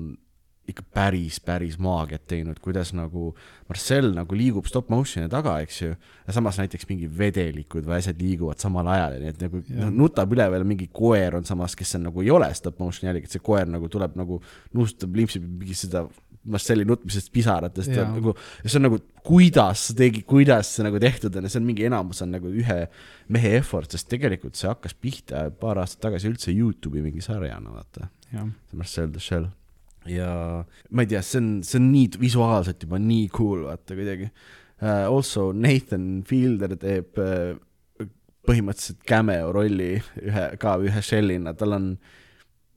ikka päris, päris maagiat teinud, kuidas nagu Marcel nagu liigub stop motion'i taga, eks ju, ja samas näiteks mingi vedelikud või asjad liiguvad samal ajal ja nii et nagu Jah. noh, nutab üle veel mingi koer on samas, kes on nagu ei ole stop motion'i jällegi, et see koer nagu tuleb nagu nuusutab, limpsib mingi seda Marceli nutmisest pisaratest ja nagu, ja see on nagu, kuidas tegi, kuidas see nagu tehtud on ja see on mingi enamus on nagu ühe mehe effort, sest tegelikult see hakkas pihta paar aastat tagasi üldse Youtube'i mingi sarjana, vaata see Marcel the Shell. Ja ma ei tea, see on, see on nii visuaalselt juba nii cool, vaata kuidagi uh,. Also Nathan Fielder teeb uh, põhimõtteliselt cameo rolli ühe, ka ühe shell'ina, tal on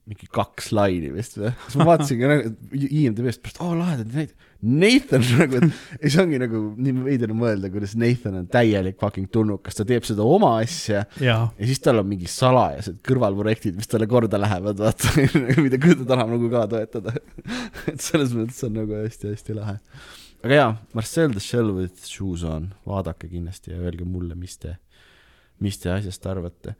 mingi kaks laini vist või, siis ma vaatasin ka nagu IMDB-st pärast, oo lahedad neid, Nathan nagu, et ja see ongi nagu nii veider mõelda, kuidas Nathan on täielik fucking tulnukas, ta teeb seda oma asja jaa, ja siis tal on mingi salajased kõrvalprojektid, mis talle korda lähevad, vaata, mida, mida ta tahab nagu ka toetada. et selles mõttes on nagu hästi-hästi lahe. aga jaa, Marcel the Shell with shoes on, vaadake kindlasti ja öelge mulle, mis te, mis te asjast arvate.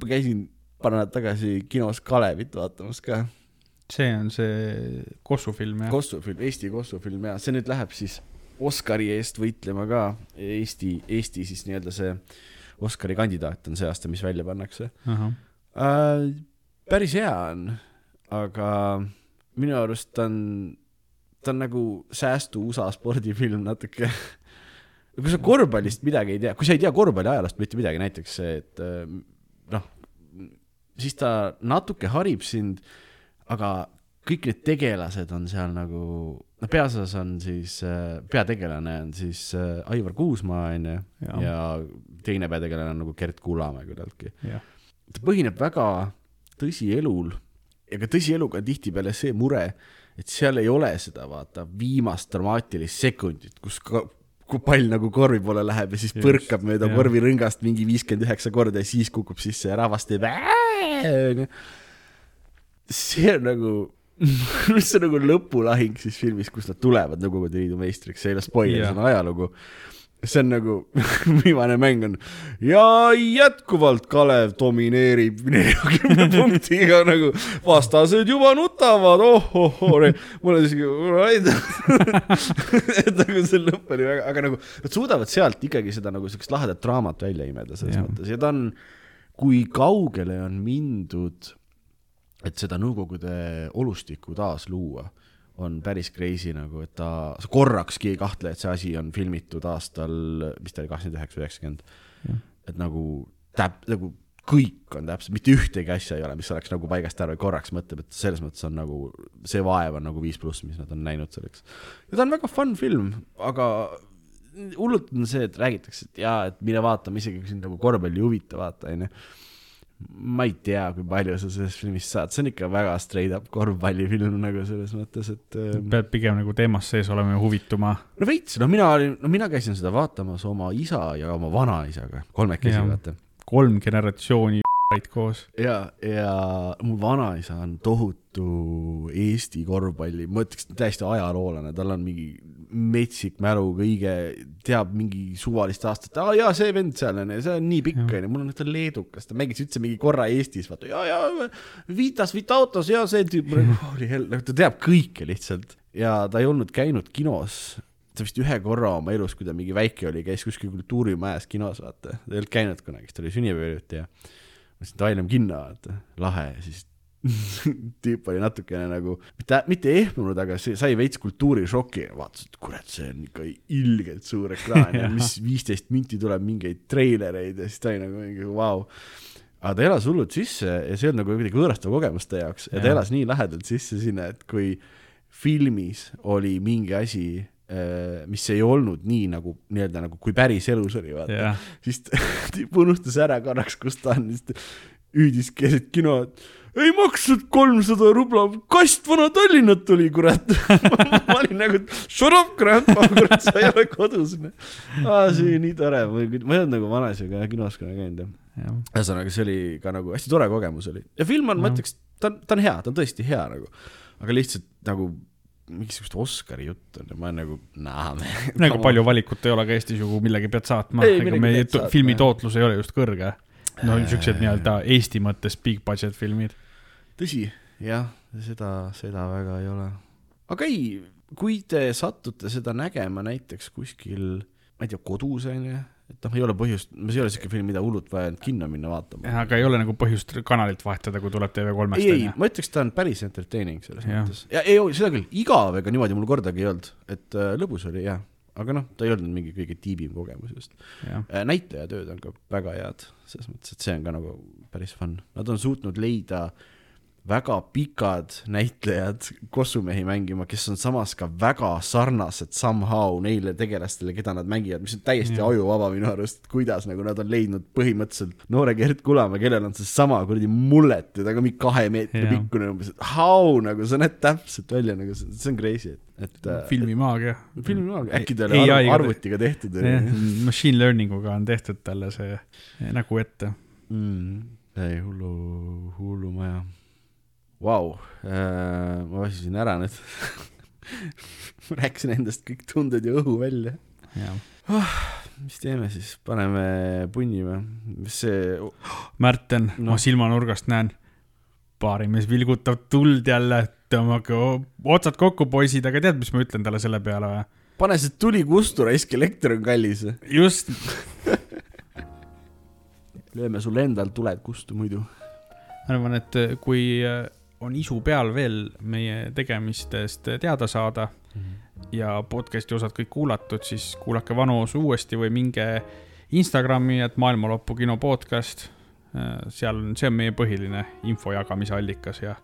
ma käisin paar nädalat tagasi kinos Kalevit vaatamas ka, see on see Kossu film jah? Kossu film, Eesti Kossu film ja see nüüd läheb siis Oscari eest võitlema ka, Eesti, Eesti siis nii-öelda see Oscari kandidaat on see aasta, mis välja pannakse äh,. päris hea on, aga minu arust on, ta on nagu säästu USA spordifilm natuke. kui sa korvpallist midagi ei tea, kui sa ei tea korvpalli ajaloost mitte midagi, näiteks see, et äh, siis ta natuke harib sind, aga kõik need tegelased on seal nagu, no peaosas on siis äh,, peategelane on siis äh, Aivar Kuusmaa onju ja teine peategelane on nagu Gert Kullamäe küllaltki. Jah, ta põhineb väga tõsielul ja ka tõsieluga on tihtipeale see mure, et seal ei ole seda vaata viimast dramaatilist sekundit, kus ka, kui pall nagu korvi poole läheb ja siis Just, põrkab mööda korvirõngast mingi viiskümmend üheksa korda ja siis kukub sisse ja rahvas teeb onju. see on nagu, see on nagu lõpulahing siis filmis, kus nad tulevad Nõukogude Liidu meistriks, see ei ole spoiler, see on ajalugu see on nagu, viimane mäng on. Ja jätkuvalt Kalev domineerib neljakümne punktiga nagu vastased juba nutavad, oh-oh-oh, mul on isegi, et nagu see lõpp oli väga, aga nagu nad suudavad sealt ikkagi seda nagu siukest lahedat draamat välja imeda selles Jah. mõttes. Ja ta on, kui kaugele on mindud, et seda Nõukogude olustikku taas luua on päris crazy nagu, et ta, sa korrakski ei kahtle, et see asi on filmitud aastal, mis ta oli, kakskümmend üheksa üheksakümmend. et nagu täp-, nagu kõik on täpselt, mitte ühtegi asja ei ole, mis oleks nagu paigast ära või korraks mõtleb, et selles mõttes on nagu, see vaev on nagu viis pluss, mis nad on näinud selleks. ja ta on väga fun film, aga hullult on see, et räägitakse, et jaa, et mine vaatame, isegi kui sind nagu korvpall ei huvita, vaata, onju ma ei tea, kui palju sa sellest filmist saad, see on ikka väga straight up korvpallifilm nagu selles mõttes, et ähm, pead pigem nagu teemas sees olema ja huvituma. no veits, no mina olin, no mina käisin seda vaatamas oma isa ja oma vanaisaga, kolmekesi vaata. kolm generatsiooni koos. ja, ja mu vanaisa on tohutu Eesti korvpalli, ma ütleks täiesti ajaloolane, tal on mingi metsik mälu kõige, teab mingi suvalist aastat, aa jaa, see vend seal on ja see on nii pikk onju, mul on ta leedukas, ta mängis üldse mingi korra Eestis, vaata. Ja, ja Vitas Vitautos ja see tüüp, holy hell, nagu ta teab kõike lihtsalt. Ja ta ei olnud käinud kinos. Ta vist ühe korra oma elus, kui ta mingi väike oli, käis kuskil kultuurimajas kinos, vaata, ta ei olnud käinud kunagi, siis ta oli sünnipäevajuht ja mõtlesin, et ai, lähme kinno, vaata, lahe siis tüüp oli natukene nagu, mitte, mitte ehmunud, aga see sai veits kultuurishoki, vaatas, et kurat, see on ikka ilgelt suur ekraan ja mis viisteist minti tuleb mingeid treilereid ja siis ta oli nagu mingi vau. Wow. aga ta elas hullult sisse ja see ei olnud nagu kuidagi võõrastav kogemus ta jaoks. Ja ta elas nii lähedalt sisse sinna, et kui filmis oli mingi asi, mis ei olnud nii nagu nii-öelda nagu kui päris elus oli, vaata. Jah, siis tüüp unustas ära korraks, kus ta on, siis ta hüüdis keset kino, et ei maksnud kolmsada rubla, kast Vana-Tallinnat tuli, kurat. ma olin nagu, shut up, kurat, kurat, sa ei ole kodus. aa, see oli nii tore, ma ei olnud nagu vanaisaga kinos kunagi käinud jah. ühesõnaga, see oli ka nagu hästi tore kogemus oli. Ja film on, ma ütleks, ta on, ta on hea, ta on tõesti hea nagu, aga lihtsalt nagu mingisugust Oscari juttu on ja ma olen nagu, naa me. nagu palju valikut ei ole ka Eestis ju, kuhu millegi pead saatma, Ei, ega meie saatma, filmi tootlus ei ole just kõrge. no Äh. siuksed nii-öelda Eesti mõttes big budget filmid. tõsi, jah, seda, seda väga ei ole. aga ei, kui te satute seda nägema näiteks kuskil, ma ei tea, kodus onju, et noh, ei ole põhjust, see ei ole siuke film, mida hullult vaja on kinno minna vaatama. aga ei ole nagu põhjust kanalit vahetada, kui tuleb TV3-st ei, ei, ma ütleks, ta on päris entertaining selles Jah. mõttes. ja ei, seda küll, igav ega niimoodi mul kordagi ei olnud, et äh, lõbus oli jah, aga noh, ta ei olnud mingi kõige tiibim kogemus just. jah, näitlejatööd on ka väga head, selles mõttes, et see on ka nagu päris fun, nad on suutnud leida väga pikad näitlejad kossumehi mängima, kes on samas ka väga sarnased somehow neile tegelastele, keda nad mängivad, mis on täiesti Jah. ajuvaba minu arust, kuidas nagu nad on leidnud põhimõtteliselt noore Gert Kullamäe, kellel on seesama kuradi mullet ja ta on mingi kahe meetri Jah. pikkune umbes, et how nagu sa näed täpselt välja nagu see see on crazy, et, et äh, filmimaagia. filmi maaga, äkki ta oli arv, arvutiga tehtud jah või?, machine learning uga on tehtud talle see nägu ette. mm,. ei, hullu, hullumaja. Vau, ma väsisin ära nüüd. rääkisin endast kõik tunded ja õhu välja. jah. mis teeme siis, paneme punni või? mis see, Märten no., ma silmanurgast näen, baarimees vilgutab tuld jälle, tõmmake otsad kokku, poisid, aga tead, mis ma ütlen talle selle peale või? pane see tuli kustu, raisk elekter on kallis. just, lööme sulle endal tuled kustu muidu. ma arvan, et äh, kui äh, on isu peal veel meie tegemistest teada saada ja podcast'i osad kõik kuulatud, siis kuulake vanu osu uuesti või minge Instagrami, et Maailma Lõpu kino podcast. seal on, see on meie põhiline info jagamise allikas ja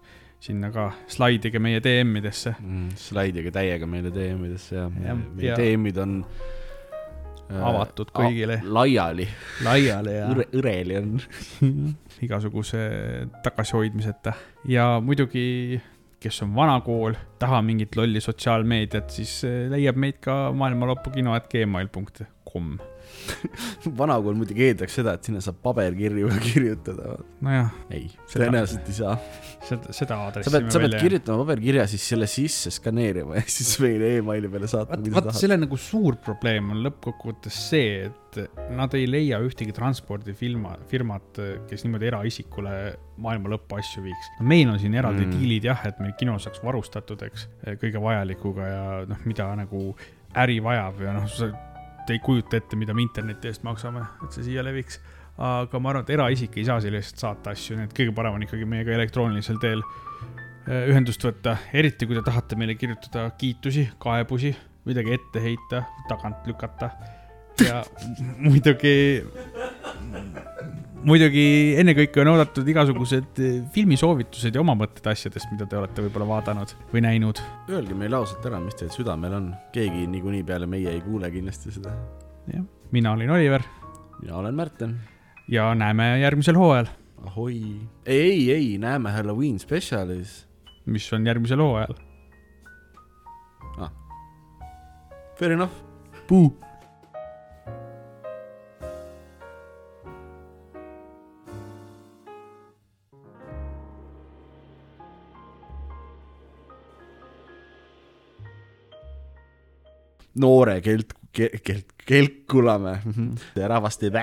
sinna ka slaidige meie DM-idesse. mm,. slaidige täiega meile DM-idesse ja, ja meie ja- DM-id on äh, Avatud kõigile. laiali, laiali ja Õre, õreli on. igasuguse tagasihoidmiseta ja muidugi, kes on vana kool, taha mingit lolli sotsiaalmeediat, siis eh, leiab meid ka maailmalõpukino, et gmail.com. vanakool muidugi eeldaks seda, et sinna saab paberkirju ka kirjutada. nojah, ei, tõenäoliselt ei saa. seda, seda sa aadressi pead, sa pead. kirjutama paberkirja, siis selle sisse skaneerima ja siis meile emaili peale saatma, mida sa tahad. selle nagu suur probleem on lõppkokkuvõttes see, et nad ei leia ühtegi transpordifirma, firmat, kes niimoodi eraisikule maailma lõppu asju viiks. meil on siin eraldi mm. diilid jah, et meil kino saaks varustatud, eks, kõige vajalikuga ja noh, mida nagu äri vajab ja noh, sa te ei kujuta ette, mida me interneti eest maksame, et see siia leviks. aga ma arvan, et eraisik ei saa sellest saata asju, nii et kõige parem on ikkagi meiega elektroonilisel teel äh, ühendust võtta, eriti kui te tahate meile kirjutada kiitusi, kaebusi, midagi ette heita, tagant lükata ja muidugi, muidugi ennekõike on oodatud igasugused eh, filmisoovitused ja oma mõtted asjadest, mida te olete võib-olla vaadanud või näinud. Öelge meile ausalt ära, mis teil südamel on. keegi niikuinii peale meie ei kuule kindlasti seda. jah, mina olin Oliver mina olen Märten. ja näeme järgmisel hooajal, ahoi. ei, ei, ei, näeme Halloween spetsialis. mis on järgmisel hooajal. Fair enough. Puu. Noore kelt, kelt, kelkulamäe. rahvast teeb.